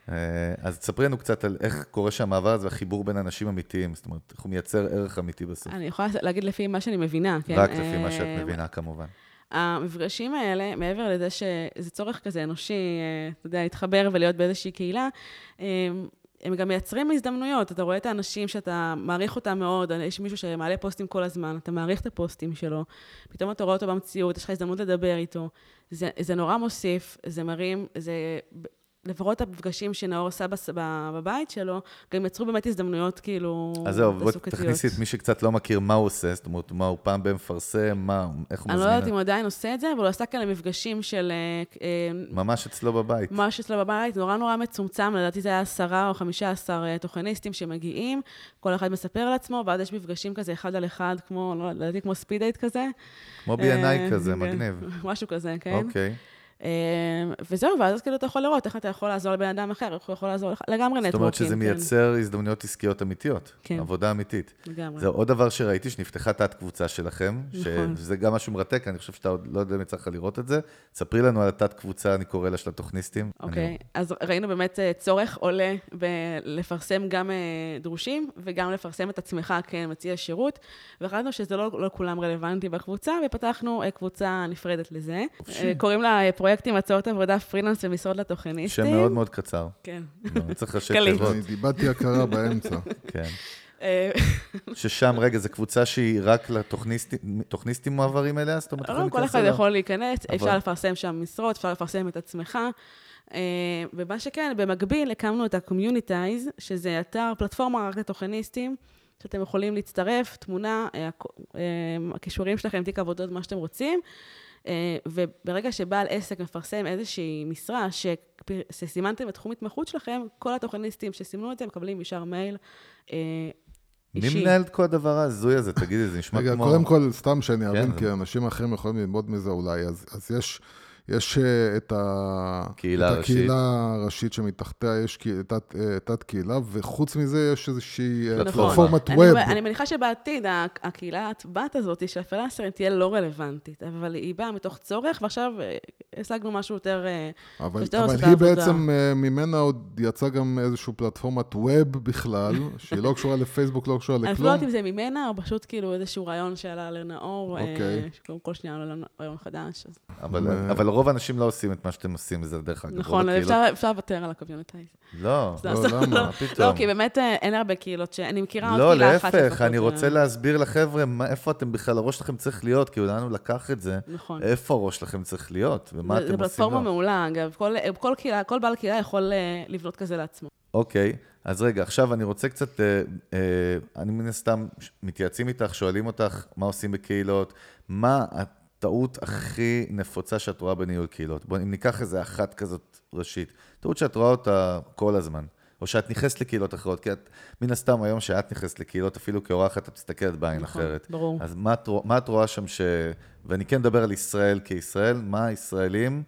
אה, אז תספרי לנו קצת על איך קורה שהמעבר הזה והחיבור בין אנשים אמיתיים, זאת אומרת, איך הוא מייצר ערך אמיתי בסוף. אני יכולה להגיד לפי מה שאני מבינה, כן? רק לפי מה שאת אה, מבינה, כמובן. המפגשים האלה, מעבר לזה שזה צורך כזה אנושי, אה, אתה יודע, להתחבר ולהיות באיזושהי קהילה, אה, הם גם מייצרים הזדמנויות. אתה רואה את האנשים שאתה מעריך אותם מאוד, יש מישהו שמעלה פוסטים כל הזמן, אתה מעריך את הפוסטים שלו, פתאום אתה רואה אותו במציאות, יש לך הזדמנות לדבר איתו. זה, זה נורא מוסיף, זה מרים, זה... לפחות המפגשים שנאור עשה בבית שלו, גם יצרו באמת הזדמנויות כאילו אז זהו, בואי תעסוקתיות. תכניסי את מי שקצת לא מכיר מה הוא עושה, זאת אומרת, מה הוא פעם במפרסם, מה, איך הוא אני לא מזמין. יודעת אם הוא עדיין עושה את זה, אבל הוא עשה כאלה מפגשים של אה, אה, ממש אצלו בבית. ממש אצלו בבית, נורא נורא מצומצם, לדעתי זה היה עשרה או חמישה עשר אה, תוכניסטים שמגיעים, כל אחד מספר על עצמו, ואז יש מפגשים כזה אחד על אחד, כמו, לא לדעתי כמו ספיד כזה. כמו B&I כזה, כן, מגניב. משהו כזה, כן. אוקיי. אה, וזהו, ואז כאילו אתה יכול לראות איך אתה יכול לעזור לבן אדם אחר, איך הוא יכול לעזור לך, לגמרי נטוורקים. זאת אומרת שזה כן, מייצר הזדמנויות עסקיות אמיתיות, כן. עבודה אמיתית. לגמרי. זה עוד דבר שראיתי, שנפתחה תת-קבוצה שלכם, נכון. שזה גם משהו מרתק, אני חושב שאתה עוד לא יודע אם יצא לך לראות את זה. ספרי לנו על התת-קבוצה, אני קורא לה של התוכניסטים. אוקיי, אז ראינו באמת אה, צורך עולה בלפרסם גם אה, דרושים וגם לפרסם את עצמך כמציע שירות, והחלטנו שזה לא, לא כולם רלוונטי בקבוצה, ופתחנו אה, קבוצה נפרדת לזה. אה, קוראים לה אה, פרויקטים הצעות עבודה פרילנס ומשרות לתוכניסטים. שם מאוד מאוד קצר. כן. לא, צריך ראשי. תיבות. אני דיברתי הכרה באמצע. כן. אה, ששם, רגע, זו קבוצה שהיא רק לתוכניסטים תוכניסטים מועברים אליה? זאת אומרת, לא, כל אחד? יכול להיכנס, אפשר לפרסם שם משרות, אפשר לפרסם את עצמך. אה, ומה שכן, במקביל הקמנו את ה-Communitize, שזה אתר, פלטפורמה רק לתוכניסטים, שאתם יכולים להצטרף, תמונה, אה, הכישורים שלכם, תיק עבודות, מה שאתם רוצים. אה, וברגע שבעל עסק מפרסם איזושהי משרה שסימנתם בתחום התמחות שלכם, כל התוכניסטים שסימנו את זה מקבלים ישר מייל אה, מי אישי. מנהל את כל הדבר ההזוי הזה? תגידי, זה נשמע רגע, כמו... קודם כל, סתם שאני אבין, זה- כי אנשים אחרים יכולים ללמוד מזה אולי, אז אז יש... יש אה, את, ה... קהילה את. הקהילה הראשית שמתחתיה יש תת, אה, תת קהילה, וחוץ מזה יש איזושהי אה. פלטפורמת נכון. אני, ווב. אני מניחה שבעתיד ה- הקהילת בת הזאת של הפרילנסרים תהיה לא רלוונטית, אבל היא באה מתוך צורך, ועכשיו השגנו משהו יותר... אבל, יותר אבל היא. בעצם, ממנה עוד יצא גם איזושהי פלטפורמת ווב בכלל, שהיא לא קשורה לפייסבוק, לא קשורה אני אפילו לכלום. לא יודעת אם זה ממנה, או פשוט כאילו איזשהו רעיון שעלה לנאור. שקוראים כל שנייה לנו רעיון חדש. אז... אבל. אבל רוב האנשים לא עושים את מה שאתם עושים, וזה דרך אגב. נכון, אפשר לוותר על ה communities. לא, זה לא, למה? לא, פתאום? לא, כי באמת אה, אין הרבה קהילות ש... אני מכירה עוד לא, קהילה אחת להפך, לפחות, אני רוצה להסביר לחבר'ה איפה אתם בכלל, הראש שלכם צריך להיות, כי לאן הוא לקח את זה, נכון. איפה הראש שלכם צריך להיות, ומה זה- אתם זה עושים פלטפורמה לו. מעולה, אגב. כל, קהילה, כל בעל קהילה יכול אה, לבנות כזה לעצמו. אוקיי, אז רגע, עכשיו אני רוצה קצת, אה, אה, אני מן הסתם מתייעצים איתך, שואלים אותך מה עושים בקהילות, מה הטעות הכי נפוצה שאת רואה בניהול קהילות? בואי, אם ניקח איזה אחת כזאת ראשית, טעות שאת רואה אותה כל הזמן, או שאת נכנסת לקהילות אחרות, כי את, מן הסתם היום שאת נכנסת לקהילות, אפילו כאורחת, את מסתכלת בעין נכון, אחרת. ברור. אז מה את, מה את רואה שם ש... ואני כן מדבר על ישראל כישראל, מה הישראלים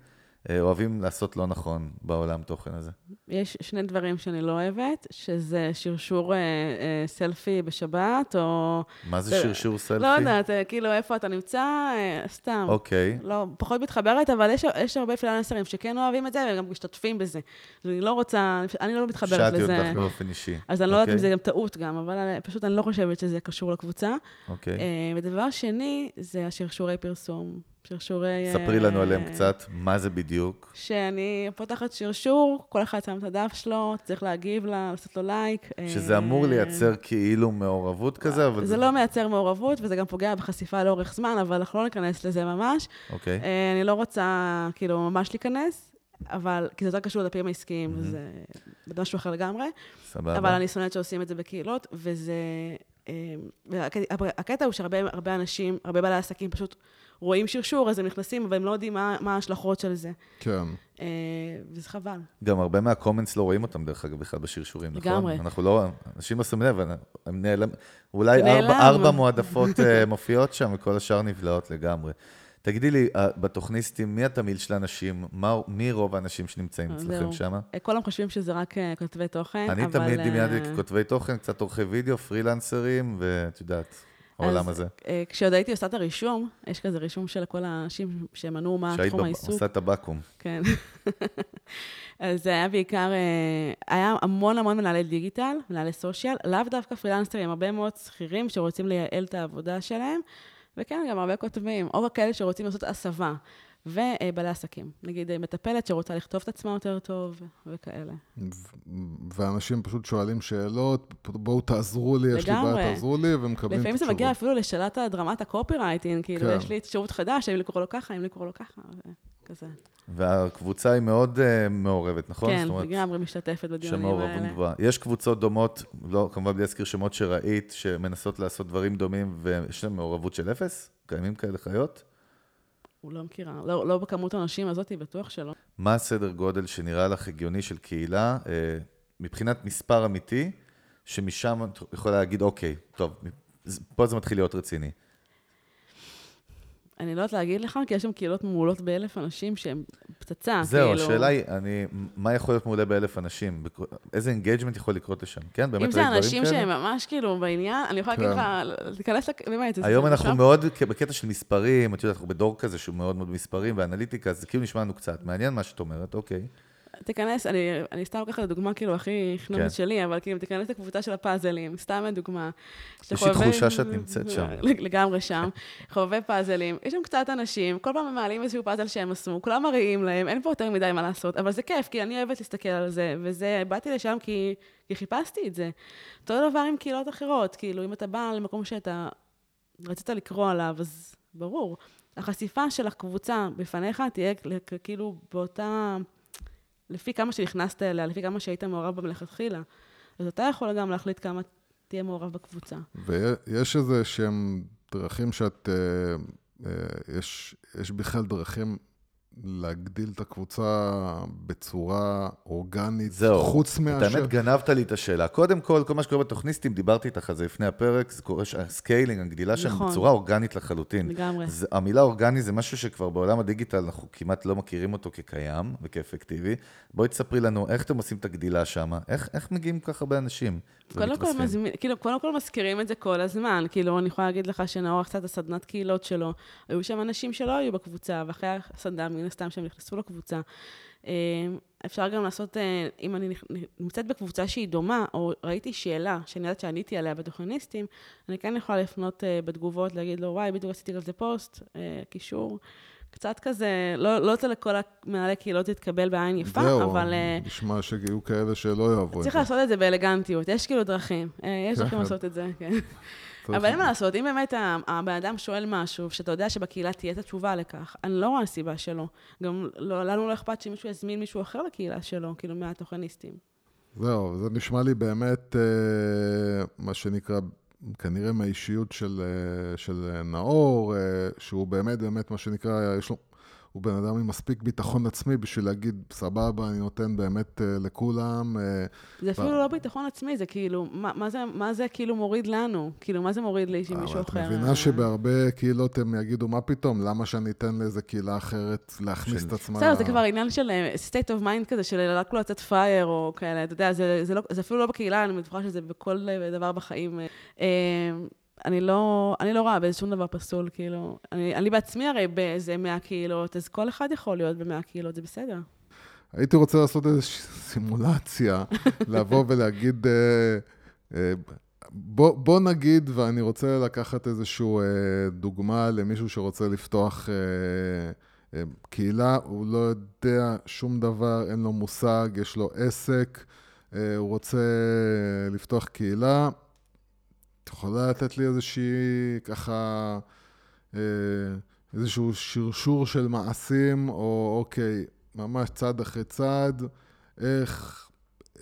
אוהבים לעשות לא נכון בעולם תוכן הזה? יש שני דברים שאני לא אוהבת, שזה שרשור אה, אה, סלפי בשבת, או... מה זה זה- שרשור סלפי? לא יודעת, אה, כאילו, איפה אתה נמצא, אה, סתם. אוקיי. לא, פחות מתחברת, אבל יש, יש הרבה פרילנסרים שכן אוהבים את זה, וגם משתתפים בזה. אז אני לא רוצה, אני לא מתחברת שאלתי לזה. אותך באופן אישי. אז אני לא יודעת אם אוקיי? זה גם טעות גם, אבל פשוט אני לא חושבת שזה קשור לקבוצה. אוקיי. אה, ודבר שני, זה השרשורי פרסום, שרשורי... ספרי לנו אה, עליהם קצת, מה זה בדיוק. שאני פותחת שרשור, כל אחד שם את הדף שלו, צריך להגיב לה, לעשות לו לייק. שזה אה, אמור לייצר כאילו מעורבות כזה, אבל... זה לא מייצר מעורבות, וזה גם פוגע בחשיפה לאורך זמן, אבל אנחנו לא ניכנס לזה ממש. אוקיי. אה, אני לא רוצה, כאילו, ממש להיכנס, אבל, כי זה יותר קשור לדפים העסקיים, זה משהו אחר לגמרי. סבבה. אבל אני שונאת שעושים את זה בקהילות, וזה... הקטע הוא שהרבה הרבה אנשים, הרבה בעלי עסקים פשוט רואים שרשור, אז הם נכנסים, אבל הם לא יודעים מה מה ההשלכות של זה. כן. אה, וזה חבל. גם הרבה מהקומנטס לא רואים אותם, דרך אגב, בכלל בשרשורים, נכון? לגמרי. אנחנו לא, אנשים לא שמים לב, הם נעלם, אולי נעלם. ארבע, ארבע מועדפות אה, מופיעות שם, וכל השאר נבלעות לגמרי. תגידי לי, אה, בתוכניסטים, מי התמהיל של האנשים? מה, מי רוב האנשים שנמצאים אה, אצלכם זהו. שם? כולם חושבים שזה רק כותבי תוכן, אני אבל... תמיד אה, דמיינתי ככותבי תוכן, קצת עורכי וידאו, פרילנסרים, ואת יודעת, העולם הזה. אה, כשעוד הייתי עושה את הרישום, יש כזה רישום של כל האנשים שמנעו מה שהיית תחום העיסוק. עושה את הבקו"ם. כן. אז זה היה בעיקר, אה, היה המון המון מנהלי דיגיטל, מנהלי סושיאל, לאו דווקא פרילנסרים, הרבה מאוד שכירים שרוצים לייעל את העבודה שלהם, וכן, גם הרבה כותבים, או כאלה שרוצים לעשות הסבה, ובעלי עסקים. נגיד אה, מטפלת שרוצה לכתוב את עצמה יותר טוב, וכאלה. ואנשים פשוט שואלים שאלות, בואו תעזרו לי, יש לי לגמרי. בעיה, תעזרו לי, ומקבלים את לפעמים זה התשובות. מגיע אפילו לשאלת הרמת הקופירייטינג, כאילו, כן. יש לי שירות חדש, האם לקרוא לו ככה, האם לקרוא לו ככה, וכזה. והקבוצה היא מאוד אה, מעורבת, נכון? כן, לגמרי משתתפת בדיונים האלה. שמעורבות גבוהה. יש קבוצות דומות, לא, כמובן בלי להזכיר שמות שראית, שמנסות לעשות דברים דומים, ויש להן מעורבות של אפס? קיימים כאלה חיות? הוא לא מכירה, לא, לא בכמות האנשים הזאת, בטוח שלא. מה הסדר גודל שנראה לך הגיוני של קהילה, אה, מבחינת מספר אמיתי, שמשם את יכולה להגיד, אוקיי, טוב, פה זה מתחיל להיות רציני. אני לא יודעת להגיד לך, כי יש שם קהילות מעולות באלף אנשים שהם פצצה, זהו, כאילו. השאלה היא, אני, מה יכול להיות מעולה באלף אנשים? איזה engagement יכול לקרות לשם? כן, באמת אם זה אנשים? שהם ממש כאילו בעניין, אני יכולה להגיד כן. לך, תיכנס, באמת, זה- היום אנחנו. מאוד בקטע של מספרים, את יודעת, אנחנו בדור כזה שהוא מאוד מאוד מספרים ואנליטיקה, אז זה כאילו נשמע לנו קצת. מעניין מה שאת אומרת, אוקיי. תיכנס, אני, אני סתם לוקחת לדוגמה כאילו הכי חנונית כן. שלי, אבל כאילו תיכנס לקבוצה של הפאזלים, סתם לדוגמה. יש לי חובב- תחושה שאת נמצאת שם. לגמרי שם. חובבי פאזלים, יש שם קצת אנשים, כל פעם הם מעלים איזשהו פאזל שהם עשו, כולם מראים להם, אין פה יותר מדי מה לעשות, אבל זה כיף, כי אני אוהבת להסתכל על זה, וזה, באתי לשם כי, כי חיפשתי את זה. אותו דבר עם קהילות אחרות, כאילו, אם אתה בא למקום שאתה רצית לקרוא עליו, אז ברור. החשיפה של הקבוצה בפניך תהיה כאילו באותה... לפי כמה שנכנסת אליה, לפי כמה שהיית מעורב בה מלכתחילה. אז אתה יכול גם להחליט כמה תהיה מעורב בקבוצה. ויש איזה שהם דרכים שאת... אה, אה, יש, יש בכלל דרכים להגדיל את הקבוצה בצורה אורגנית, זהו. חוץ את מאשר... האמת, גנבת לי את השאלה. קודם כל, כל מה שקורה בתוכניסטים, דיברתי איתך על זה לפני הפרק, זה קורה שה scaling, הגדילה שם נכון. בצורה אורגנית לחלוטין. לגמרי. זה, המילה אורגני זה משהו שכבר בעולם הדיגיטל אנחנו כמעט לא מכירים אותו כקיים וכאפקטיבי. בואי תספרי לנו איך אתם עושים את הגדילה שם, איך, איך מגיעים כל כך הרבה אנשים? קודם כל? מזמין, כאילו, קודם כל מזכירים את זה כל הזמן. כאילו, אני יכולה להגיד לך שנאור עשה את הסדנת קהילות שלו. היו שם אנשים שלא היו בקבוצה, ואחרי הסדנה, מן הסתם, שהם נכנסו לקבוצה. אה, אפשר גם לעשות, אה, אם אני נמצאת בקבוצה שהיא דומה, או ראיתי שאלה שאני יודעת שעניתי עליה בתוכניסטים, אני כן יכולה לפנות אה, בתגובות, להגיד לו, וואי, בדיוק עשיתי על זה פוסט, קישור. קצת כזה, לא, לא רוצה לכל המנהלי קהילות להתקבל בעין יפה, זהו, אבל... אה, נשמע שיהיו כאלה שלא יאהבו את צריך זה. לעשות את זה באלגנטיות, יש כאילו דרכים, יש דרכים כן. לעשות את זה, כן. אבל אין מה לעשות, אם באמת הבן אדם שואל משהו, שאתה יודע שבקהילה תהיה את התשובה לכך, אני לא רואה סיבה שלא. גם לא, לנו לא אכפת שמישהו יזמין מישהו אחר לקהילה שלו, כאילו מהתוכניסטים. זהו, זה נשמע לי באמת, אה, מה שנקרא, כנראה מהאישיות של, אה, של אה, נאור, שהוא באמת, באמת, מה שנקרא, יש לו, הוא בן אדם עם מספיק ביטחון עצמי בשביל להגיד, סבבה, אני נותן באמת אה, לכולם. אה, זה אפילו לא ביטחון עצמי, זה כאילו, מה, מה, זה, מה זה כאילו מוריד לנו? כאילו, מה זה מוריד לי שמישהו אבל את אחר... מבינה אה, שבהרבה קהילות הם יגידו, מה פתאום, למה שאני אתן לאיזה קהילה אחרת להכניס את עצמה? בסדר, זה כבר עניין של state of mind כזה, של רק לא לצאת פראייר או כאלה, אתה יודע, זה, זה, לא, זה אפילו לא בקהילה, אני בטוחה שזה בכל דבר בחיים. אני לא, אני לא רואה באיזה שום דבר פסול, כאילו. אני, אני בעצמי הרי באיזה 100 קהילות, אז כל אחד יכול להיות ב-100 קהילות, זה בסדר. הייתי רוצה לעשות איזושהי סימולציה, לבוא ולהגיד, אה, אה, בוא, בוא נגיד, ואני רוצה לקחת איזושהי אה, דוגמה למישהו שרוצה לפתוח אה, אה, קהילה, הוא לא יודע שום דבר, אין לו מושג, יש לו עסק, אה, הוא רוצה לפתוח קהילה. את יכולה לתת לי איזושהי, ככה, אה, איזשהו שרשור של מעשים, או אוקיי, ממש צעד אחרי צעד, איך...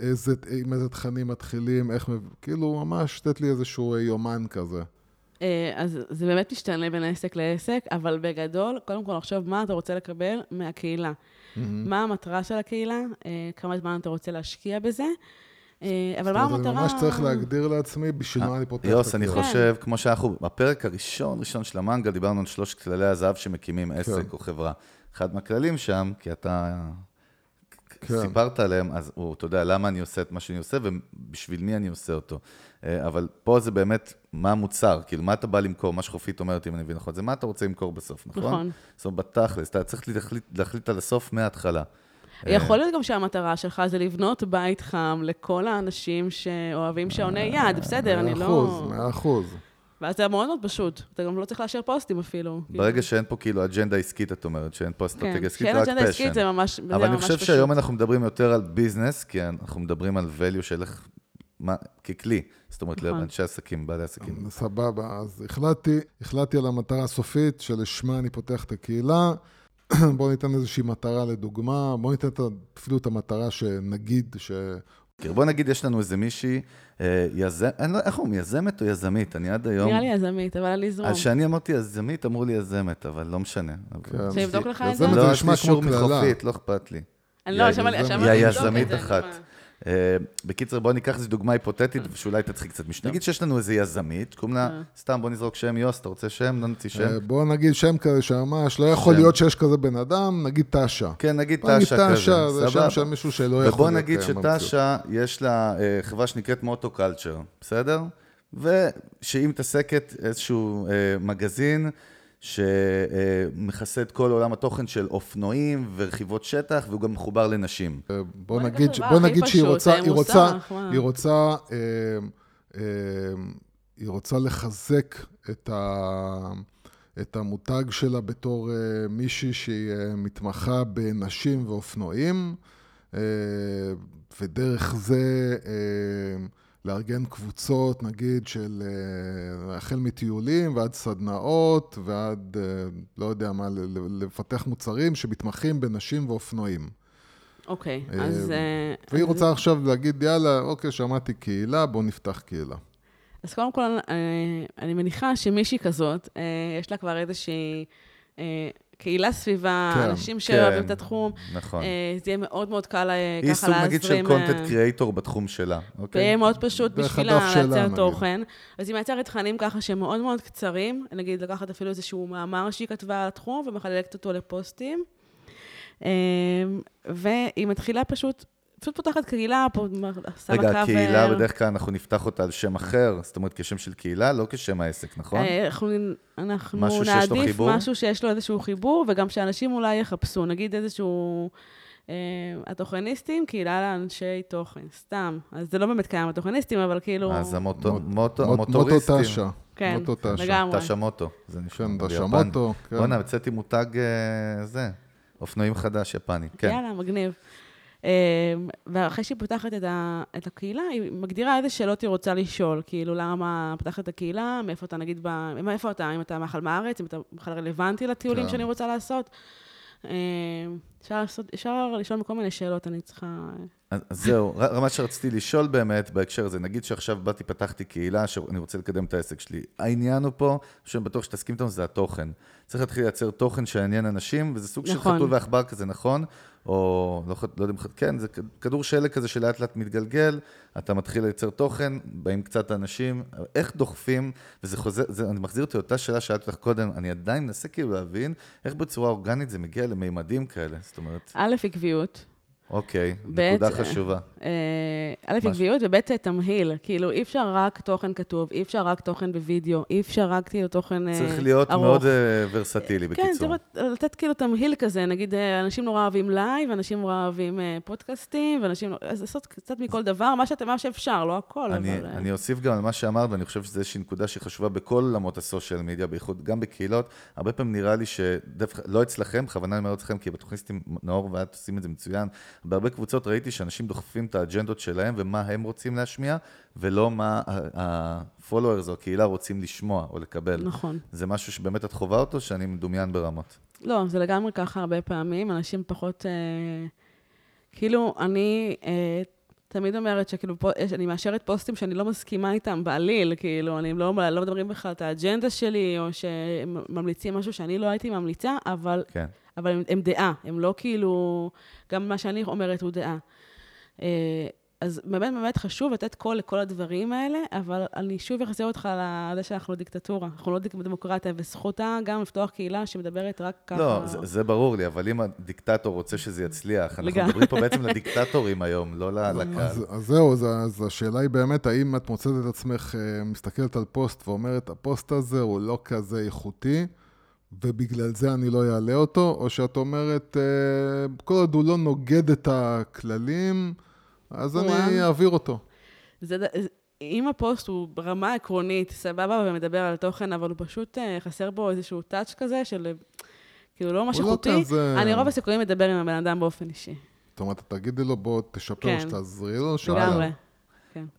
איזה, עם איזה תכנים מתחילים, איך, כאילו, ממש לתת לי איזשהו יומן כזה. אה, אז זה באמת משתנה בין עסק לעסק, אבל בגדול, קודם כל לחשוב מה אתה רוצה לקבל מהקהילה. Mm-hmm. מה המטרה של הקהילה, אה, כמה זמן אתה רוצה להשקיע בזה. אה, אבל מה המטרה... אני ממש צריך להגדיר לעצמי בשביל מה אני פותח את הקהילה. יוס, אני חושב, כמו שאנחנו, בפרק הראשון, ראשון של המנגל, דיברנו על שלושת כללי הזהב שמקימים עסק כן. או חברה. אחד מהכללים שם, כי אתה כן. סיפרת עליהם, אז הוא, אתה יודע, למה אני עושה את מה שאני עושה ובשביל מי אני עושה אותו. אה, אבל פה זה באמת, מה המוצר, כאילו, מה אתה בא למכור, מה שחופית אומרת, אם אני מבין נכון, זה מה אתה רוצה למכור בסוף, נכון? נכון. זאת אומרת, בתכלס, אתה צריך להחליט על הסוף מההתחלה. יכול להיות גם שהמטרה שלך זה לבנות בית חם לכל האנשים שאוהבים שעוני יד, בסדר, אני לא... מאה אחוז, מאה אחוז. ואז זה מאוד מאוד פשוט. אתה גם לא צריך לאשר פוסטים אפילו. ברגע שאין פה כאילו אג'נדה עסקית, את אומרת, שאין פה אסטרטגיה כן, עסקית, רק פשן. שאין אג'נדה עסקית זה ממש פשוט. אבל אני חושב שהיום אנחנו מדברים יותר על ביזנס, כי אנחנו מדברים על value של איך, ככלי. זאת אומרת, נכון. לאנשי עסקים, בעלי עסקים. סבבה, אז החלטתי, החלטתי על המטרה הסופית שלשמה אני פותח את הקהילה. בואו ניתן איזושהי מטרה לדוגמה, בואו ניתן אפילו את המטרה שנגיד ש... בוא נגיד, יש לנו איזה מישהי, אה, יזם, אני לא, איך אומרים, יזמת או יזמית? אני עד היום... נראה לי יזמית, אבל אני זרום. אז כשאני אמרתי יזמית, אמרו לי יזמת, אבל לא משנה. כן. שיבדוק לך את זה? לא, יש לי שור מחופית, לא אכפת לי. אני לא, את זה. היא היזמית אחת. אה, בקיצר, בואו ניקח איזו דוגמה היפותטית, שאולי תצחיק קצת משנה. נגיד שיש לנו איזה יזמית, קוראים לה, אה. סתם בוא נזרוק שם יוס, אתה רוצה שם? לא נוציא שם. בואו נגיד שם כזה שממש, לא יכול להיות שיש כזה בן אדם, נגיד תשה. כן, נגיד תשה כזה, תשה, זה שם של מישהו שלא יכול להיות ובואו נגיד שתשה, יש לה אה, חברה שנקראת מוטו קלצ'ר, בסדר? ושהיא מתעסקת איזשהו מגזין, שמכסה את כל עולם התוכן של אופנועים ורכיבות שטח, והוא גם מחובר לנשים. אה, בוא נגיד, בוא נגיד שהיא רוצה, היא רוצה, היא רוצה, אה, אה, היא רוצה לחזק את, ה, את המותג שלה בתור מישהי שהיא מתמחה בנשים ואופנועים, ודרך זה... לארגן קבוצות, נגיד, של אה, החל מטיולים ועד סדנאות ועד, אה, לא יודע מה, לפתח מוצרים שמתמחים בנשים ואופנועים. אוקיי, okay, אז... אה, והיא אז... רוצה עכשיו להגיד, יאללה, אוקיי, שמעתי קהילה, בואו נפתח קהילה. אז קודם כל, אני מניחה שמישהי כזאת, יש לה כבר איזושהי קהילה סביבה, כן, אנשים שאוהבים כן, את התחום. נכון. אה, זה יהיה מאוד מאוד קל אה, ככה להזרים... היא סוג נגיד של קונטנט אה, קריאייטור בתחום שלה, אוקיי? ויהיה מאוד פשוט בשבילה לייצר תוכן. אז היא מייצרת תכנים ככה שהם מאוד מאוד קצרים, נגיד לקחת אפילו איזשהו מאמר שהיא כתבה על התחום ומחלקת אותו לפוסטים. והיא מתחילה פשוט פשוט פותחת קהילה, פה שמה קאבר. רגע, הקהילה בדרך כלל אנחנו נפתח אותה על שם אחר, זאת אומרת כשם של קהילה, לא כשם העסק, נכון? אה, אנחנו, אנחנו משהו נעדיף משהו שיש לו איזשהו חיבור, וגם שאנשים אולי יחפשו, נגיד איזשהו... אה, התוכניסטים, קהילה לאנשי תוכן, סתם. אז זה לא באמת קיים התוכניסטים, אבל כאילו... אז המוטוריסטים. מוטו תש"א. כן, לגמרי. תש"א מוטו, זה נשמע כן, תש"א מוטו, כן. בוא'נה, יצאתי מותג אה, זה, אופנועים חדש, יפני, כן. יאללה, מגניב. אמ, ואחרי שהיא פותחת את, ה, את הקהילה, היא מגדירה איזה שאלות היא רוצה לשאול. כאילו, למה פתחת את הקהילה, מאיפה אתה, נגיד, ב, מאיפה אתה, אם אתה בכלל מהארץ, אם אתה בכלל רלוונטי לטיולים כן. שאני רוצה לעשות. אמ, לעשות, אפשר לשאול מכל מיני שאלות, אני צריכה... אז זהו, מה שרציתי לשאול באמת בהקשר הזה, נגיד שעכשיו באתי, פתחתי קהילה, שאני רוצה לקדם את העסק שלי. העניין הוא פה, שאני בטוח שתסכים איתנו, זה התוכן. צריך להתחיל לייצר תוכן שיעניין אנשים, וזה סוג נכון. של חתול ועכבר כזה, נכון? או לא, לא יודע אם... כן, זה כדור שלג כזה שלאט לאט מתגלגל, אתה מתחיל לייצר תוכן, באים קצת אנשים, איך דוחפים, וזה חוזר, זה, אני מחזיר אותי לאותה שאלה שאלתי אותך קודם, אני עדיין מנסה כאילו להבין איך בצורה אורגנית זה מגיע למימדים כאלה, זאת אומרת... א', עקביות. אוקיי, נקודה אה, חשובה. אה, א', משהו. עקביות, וב', תמהיל. כאילו, אי אפשר רק תוכן כתוב, אי אפשר רק תוכן בווידאו, אי אפשר רק כאילו תוכן אה, צריך להיות ארוך. מאוד אה, ורסטילי, כן, בקיצור. צריך לתת כאילו תמהיל כזה, נגיד, אה, אנשים נורא אוהבים לייב, אנשים נורא אוהבים אה, פודקאסטים, ואנשים, אז לעשות קצת מכל דבר, מה, שאפשר, לא הכל, אני, אבל... אה, אני אוסיף גם על מה שאמרת, ואני חושב שזו איזושהי נקודה שחשובה בכל עולמות הסושיאל מדיה, בייחוד גם בקהילות. הרבה פעמים נראה לי שדווקא, לא אצלכם, בכוונה אני אומר אצלכם, כי בתוכניסטים, נאור ואת עושים את זה מצוין. בהרבה קבוצות ראיתי שאנשים דוחפים את האג'נדות שלהם ומה הם רוצים להשמיע, ולא מה ה-followers או הקהילה רוצים לשמוע או לקבל. נכון. זה משהו שבאמת את חווה אותו, שאני מדומיין ברמות. לא, זה לגמרי ככה הרבה פעמים, אנשים פחות... אה, כאילו, אני אה, תמיד אומרת שכאילו, יש- אני מאשרת פוסטים שאני לא מסכימה איתם בעליל, כאילו, אני לא, לא מדברים בכלל את האג'נדה שלי, או שממליצים משהו שאני לא הייתי ממליצה, אבל, כן. אבל הם, הם דעה, הם לא כאילו... גם מה שאני אומרת הוא דעה. אה, אז באמת באמת חשוב לתת קול לכל הדברים האלה, אבל אני שוב אחזיר אותך לזה שאנחנו לא דיקטטורה, אנחנו לא דיק- דמוקרטיה, וזכותה גם לפתוח קהילה שמדברת רק ככה. לא, זה, זה ברור לי, אבל אם הדיקטטור רוצה שזה יצליח, אנחנו לגמרי. מדברים פה בעצם לדיקטטורים היום, לא לקהל. אז, אז זהו, אז, אז השאלה היא באמת, האם את מוצאת את עצמך אה, מסתכלת על פוסט ואומרת, הפוסט הזה הוא לא כזה איכותי, ובגלל זה אני לא אעלה אותו, או שאת אומרת, אה, כל עוד הוא לא נוגד את הכללים, אז אני וואו. אעביר אותו. זה, אם הפוסט הוא ברמה עקרונית, סבבה, ומדבר על תוכן, אבל הוא פשוט אה, חסר בו איזשהו טאץ' כזה של, כאילו, לא ממש הוא לא כזה- אני רוב הסיכויים מדבר עם הבן אדם באופן אישי. זאת אומרת, תגידי לו, בוא תשפר, כן. שתעזרי לו, שווה. לגמרי.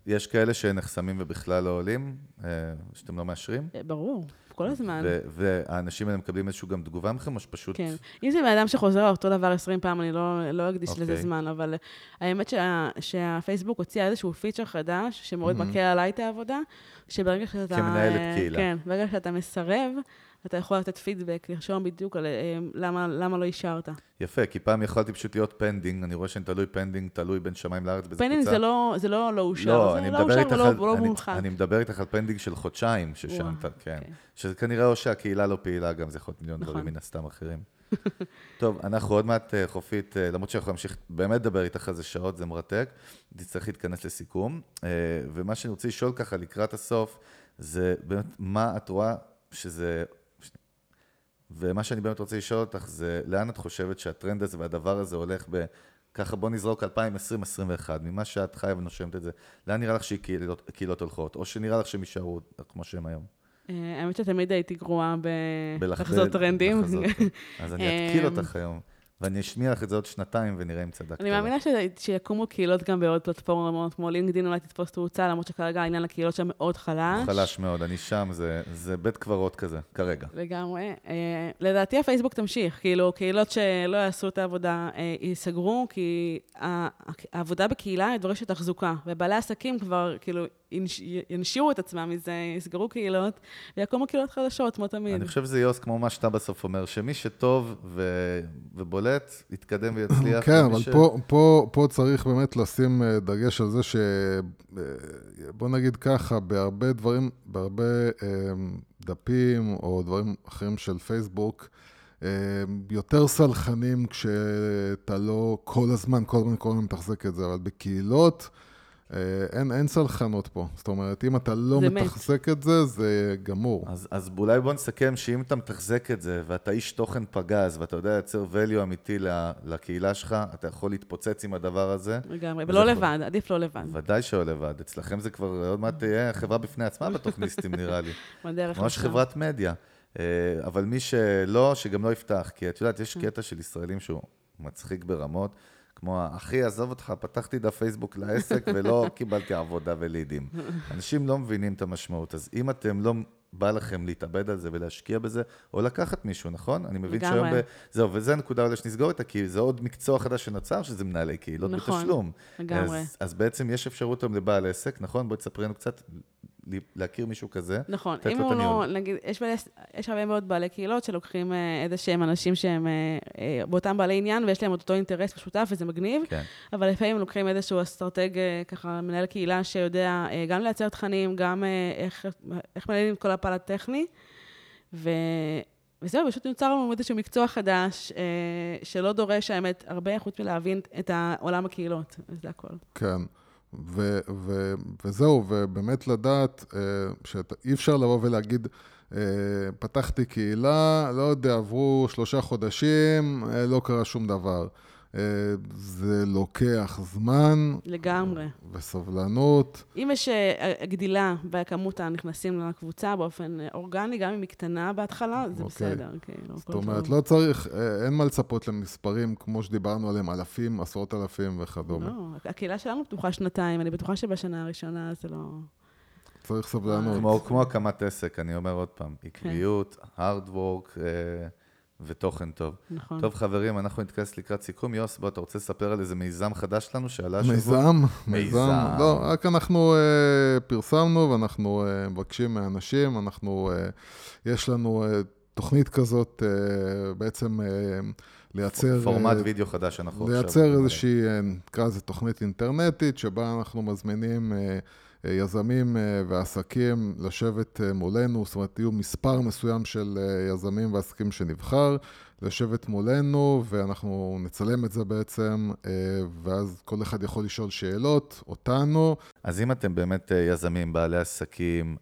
יש כאלה שנחסמים ובכלל לא עולים, אה, שאתם לא מאשרים, ברור, כל הזמן. והאנשים האלה מקבלים איזושהי גם תגובה מכם, או שפשוט... כן. אם זה בן אדם שחוזר אותו דבר 20 פעם, אני לא, לא אקדיש לזה אוקיי. זמן, אבל האמת שה, שהפייסבוק הוציאה איזשהו פיצ'ר חדש, שמאוד Mhm. מקל עליי את העבודה, שברגע שאתה... כמנהלת קהילה. כן, ברגע שאתה מסרב, אתה יכול לתת פידבק, לרשום בדיוק על אה, למה, למה לא אישרת. יפה, כי פעם יכולתי פשוט להיות pending, אני רואה שאני תלוי pending, תלוי בין שמיים לארץ קבוצה. זה לא, זה לא לא אושר, לא, זה אני לא אושר ולא, על... ולא אני- מומחק. אני מדבר איתך על pending של חודשיים, אתה, כן. אוקיי. שזה כנראה או שהקהילה לא פעילה, גם זה יכול להיות מיליון נכון. דברים מן הסתם אחרים. טוב, אנחנו עוד מעט, אה, חופית, אה, למרות שאנחנו נמשיך באמת לדבר איתך על זה שעות, זה מרתק, תצטרך להתכנס לסיכום. ומה שאני רוצה לשאול ככה לקראת הסוף, זה באמת, מה את רואה שזה... ומה שאני באמת רוצה לשאול אותך זה, לאן את חושבת שהטרנד הזה והדבר הזה הולך ב... ככה בוא נזרוק 2020-2021, ממה שאת חיה ונושמת את זה, לאן נראה לך שקהילות קהילות הולכות, או שנראה לך שהם יישארו כמו שהם היום? אה, האמת שתמיד הייתי גרועה בלח- בלחזות טרנדים. אז אני אתקיל אמ, אותך היום, ואני אשמיע לך את זה עוד שנתיים ונראה אם צדקת. אני לא. מאמינה ש- שיקומו קהילות גם בעוד פלטפורמות, כמו לינקדאין אולי תתפוס תאוצה, למרות שכרגע העניין לקהילות שם מאוד חלש. חלש מאוד, אני שם, זה- זה בית קברות כזה, כרגע. לגמרי. אה, לדעתי הפייסבוק תמשיך, כאילו, קהילות שלא יעשו את העבודה אה, ייסגרו, כי העבודה בקהילה דורשת תחזוקה, ובעלי עסקים כבר, כאילו, ינשירו את עצמם מזה, יסגרו קהילות, ויקומו קהילות חדשות, כמו תמיד. אני חושב שזה יוס, כמו מה שאתה בסוף אומר, שמי שטוב ו- ובולט, יתקדם ויצליח. כן, אבל ש- פה, פה, פה צריך באמת לשים אה, דגש על זה ש... אה, בוא נגיד ככה, בהרבה דברים, בהרבה אה, דפים או דברים אחרים של פייסבוק, יותר סלחנים כשאתה לא כל הזמן, כל הזמן, כל הזמן מתחזק את זה, אבל בקהילות... אה, אין, אין סלחנות פה. זאת אומרת, אם אתה לא זה מת. מתחזק את זה, זה גמור. אז, אז אולי בוא נסכם שאם אתה מתחזק את זה, ואתה איש תוכן פגז, ואתה יודע לייצר value אמיתי לקהילה שלך, אתה יכול להתפוצץ עם הדבר הזה. לגמרי, ולא יכול- לבד, עדיף לא לבד. ודאי שלא לבד. אצלכם זה כבר עוד מעט תהיה חברה בפני עצמה בתוכניסטים, נראה לי. בדרך ממש. חברת מדיה. אה, אבל מי שלא, שגם לא יפתח. כי את יודעת. יש קטע של ישראלים שהוא מצחיק ברמות, כמו, אחי, עזוב אותך, פתחתי דף פייסבוק לעסק ולא קיבלתי עבודה ולידים. אנשים לא מבינים את המשמעות. אז אם אתם לא... בא לכם להתאבד על זה ולהשקיע בזה, או לקחת מישהו, נכון? אני מבין. שהיום... ב... זהו, וזו הנקודה אולי שנסגור איתה, כי זה עוד מקצוע חדש שנוצר, שזה מנהלי קהילות נכון, בתשלום. לגמרי. אז, אז בעצם יש אפשרות היום לבעל עסק, נכון? בואי תספרי לנו קצת, להכיר מישהו כזה. נכון, אם הוא לא. נגיד, יש, יש הרבה מאוד בעלי קהילות שלוקחים אה, איזה שהם אנשים שהם אה, אה, באותם בעלי עניין ויש להם את אותו אינטרס משותף וזה מגניב, כן. אבל לפעמים לוקחים איזשהו אסטרטג, אה, ככה, מנהל קהילה שיודע אה, גם לייצר תכנים, גם אה, איך, איך מנהלים את כל הפן הטכני, ו... וזהו, פשוט נוצר לנו איזשהו מקצוע חדש, אה, שלא דורש, האמת, הרבה חוץ מלהבין את עולם הקהילות, וזה הכל. כן. ו- ו- וזהו, ובאמת לדעת אה, שאי אפשר לבוא ולהגיד, אה, פתחתי קהילה, לא יודע, עברו שלושה חודשים, אה, לא קרה שום דבר. אה, זה לוקח זמן. לגמרי. וסובלנות. אם יש אה, גדילה בכמות הנכנסים לקבוצה באופן אה, אורגני, גם אם היא קטנה בהתחלה, זה אוקיי. בסדר. כאילו, זאת אומרת, לא צריך, אין מה לצפות למספרים כמו שדיברנו עליהם, אלפים, עשרות אלפים וכדומה. לא, הקהילה שלנו פתוחה שנתיים, אני בטוחה שבשנה הראשונה זה לא... צריך סבלנות. כמו, כמו הקמת עסק, אני אומר עוד פעם, עקביות, כן. hard work, ותוכן טוב. נכון. טוב, חברים, אנחנו נתכנס לקראת סיכום. יוס, בוא, אתה רוצה לספר על איזה מיזם חדש שלנו שעלה שבוע? מיזם? מיזם. לא, רק אנחנו uh, פרסמנו ואנחנו uh, מבקשים מאנשים, אנחנו, uh, יש לנו uh, תוכנית כזאת, uh, בעצם uh, לייצר... פורמט uh, וידאו חדש שאנחנו עכשיו... לייצר איזושהי, נקרא לזה תוכנית אינטרנטית, שבה אנחנו מזמינים... Uh, יזמים אה, ועסקים לשבת אה, מולנו, זאת אומרת, יהיו מספר מסוים של אה, יזמים ועסקים שנבחר, לשבת מולנו, ואנחנו נצלם את זה בעצם, ואז כל אחד יכול לשאול שאלות, אותנו. אז אם אתם באמת יזמים, בעלי עסקים,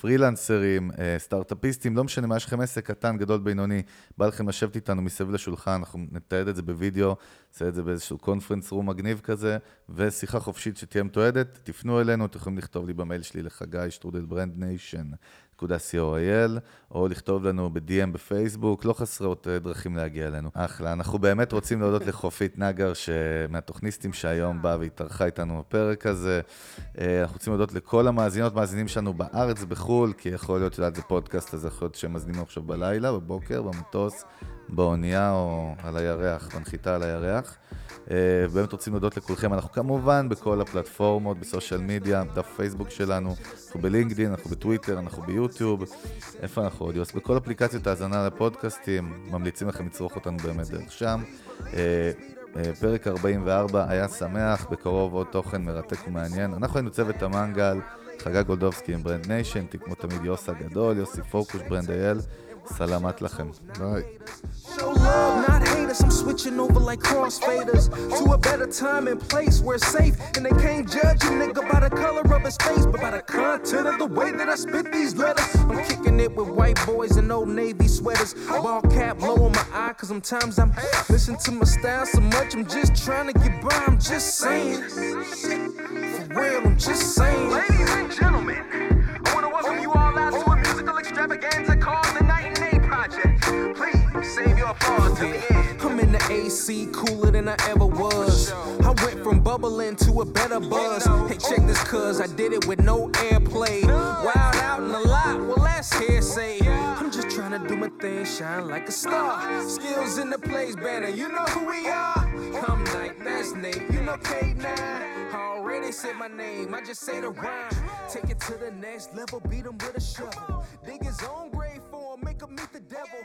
פרילנסרים, סטארט-אפיסטים, לא משנה מה, יש לכם עסק קטן, גדול, בינוני, בא לכם לשבת איתנו מסביב לשולחן, אנחנו נתעד את זה בווידאו, נעשה את זה באיזשהו conference room מגניב כזה, ושיחה חופשית שתהיה מתועדת, תפנו אלינו, אתם יכולים לכתוב לי במייל שלי לחגי שטרודל brand nation. co.il, או לכתוב לנו ב-DM בפייסבוק, לא חסרות אה, דרכים להגיע אלינו. אחלה. אנחנו באמת רוצים להודות לחופית נגר, מהתוכניסטים שהיום באה והתארחה איתנו בפרק הזה. אה, אנחנו רוצים להודות לכל המאזינות, מאזינים שלנו בארץ, בחו"ל, כי יכול להיות, יודעת, זה פודקאסט, אז יכול להיות שהם מאזינים עכשיו בלילה, בבוקר, במטוס, באונייה או על הירח, בנחיתה על הירח. אה, באמת רוצים להודות לכולכם. אנחנו כמובן בכל הפלטפורמות, בסושיאל מדיה, דף פייסבוק שלנו, אנחנו בלינקדין, אנחנו בטוויטר, אנחנו ביוטיוב. איפה אנחנו עוד? יוס? בכל אפליקציות ההאזנה לפודקאסטים, ממליצים לכם לצרוך אותנו באמת דרך שם. אה, אה, פרק 44 היה שמח, בקרוב עוד תוכן מרתק ומעניין. אנחנו היינו צוות המנגל, חגה גולדובסקי עם ברנד ניישן, כמו תמיד יוס הגדול, יוסי פוקוש, ברנד אייל. סלמת לכם. ביי. Show love, not haters. I'm switching over like crossfaders to a better time and place where it's safe. And they can't judge a nigga by the color of his face, but by the content of the way that I spit these letters. I'm kicking it with white boys in old navy sweaters. Ball cap low on my eye, cause sometimes I'm listening to my style so much. I'm just trying to get by, I'm just saying. For real, I'm just saying. Ladies and gentlemen, I'm in the AC, cooler than I ever was. I went from bubbling to a better buzz. Hey, check this, cuz I did it with no airplay. Wild out in the lot, well, that's hearsay. I'm just trying to do my thing, shine like a star. Skills in the place, banner, you know who we are. I'm Nate, that's Nate, you know K9. I already said my name, I just say the rhyme. Take it to the next level, beat them with a shovel. Dig his own grave for him, make him meet the devil.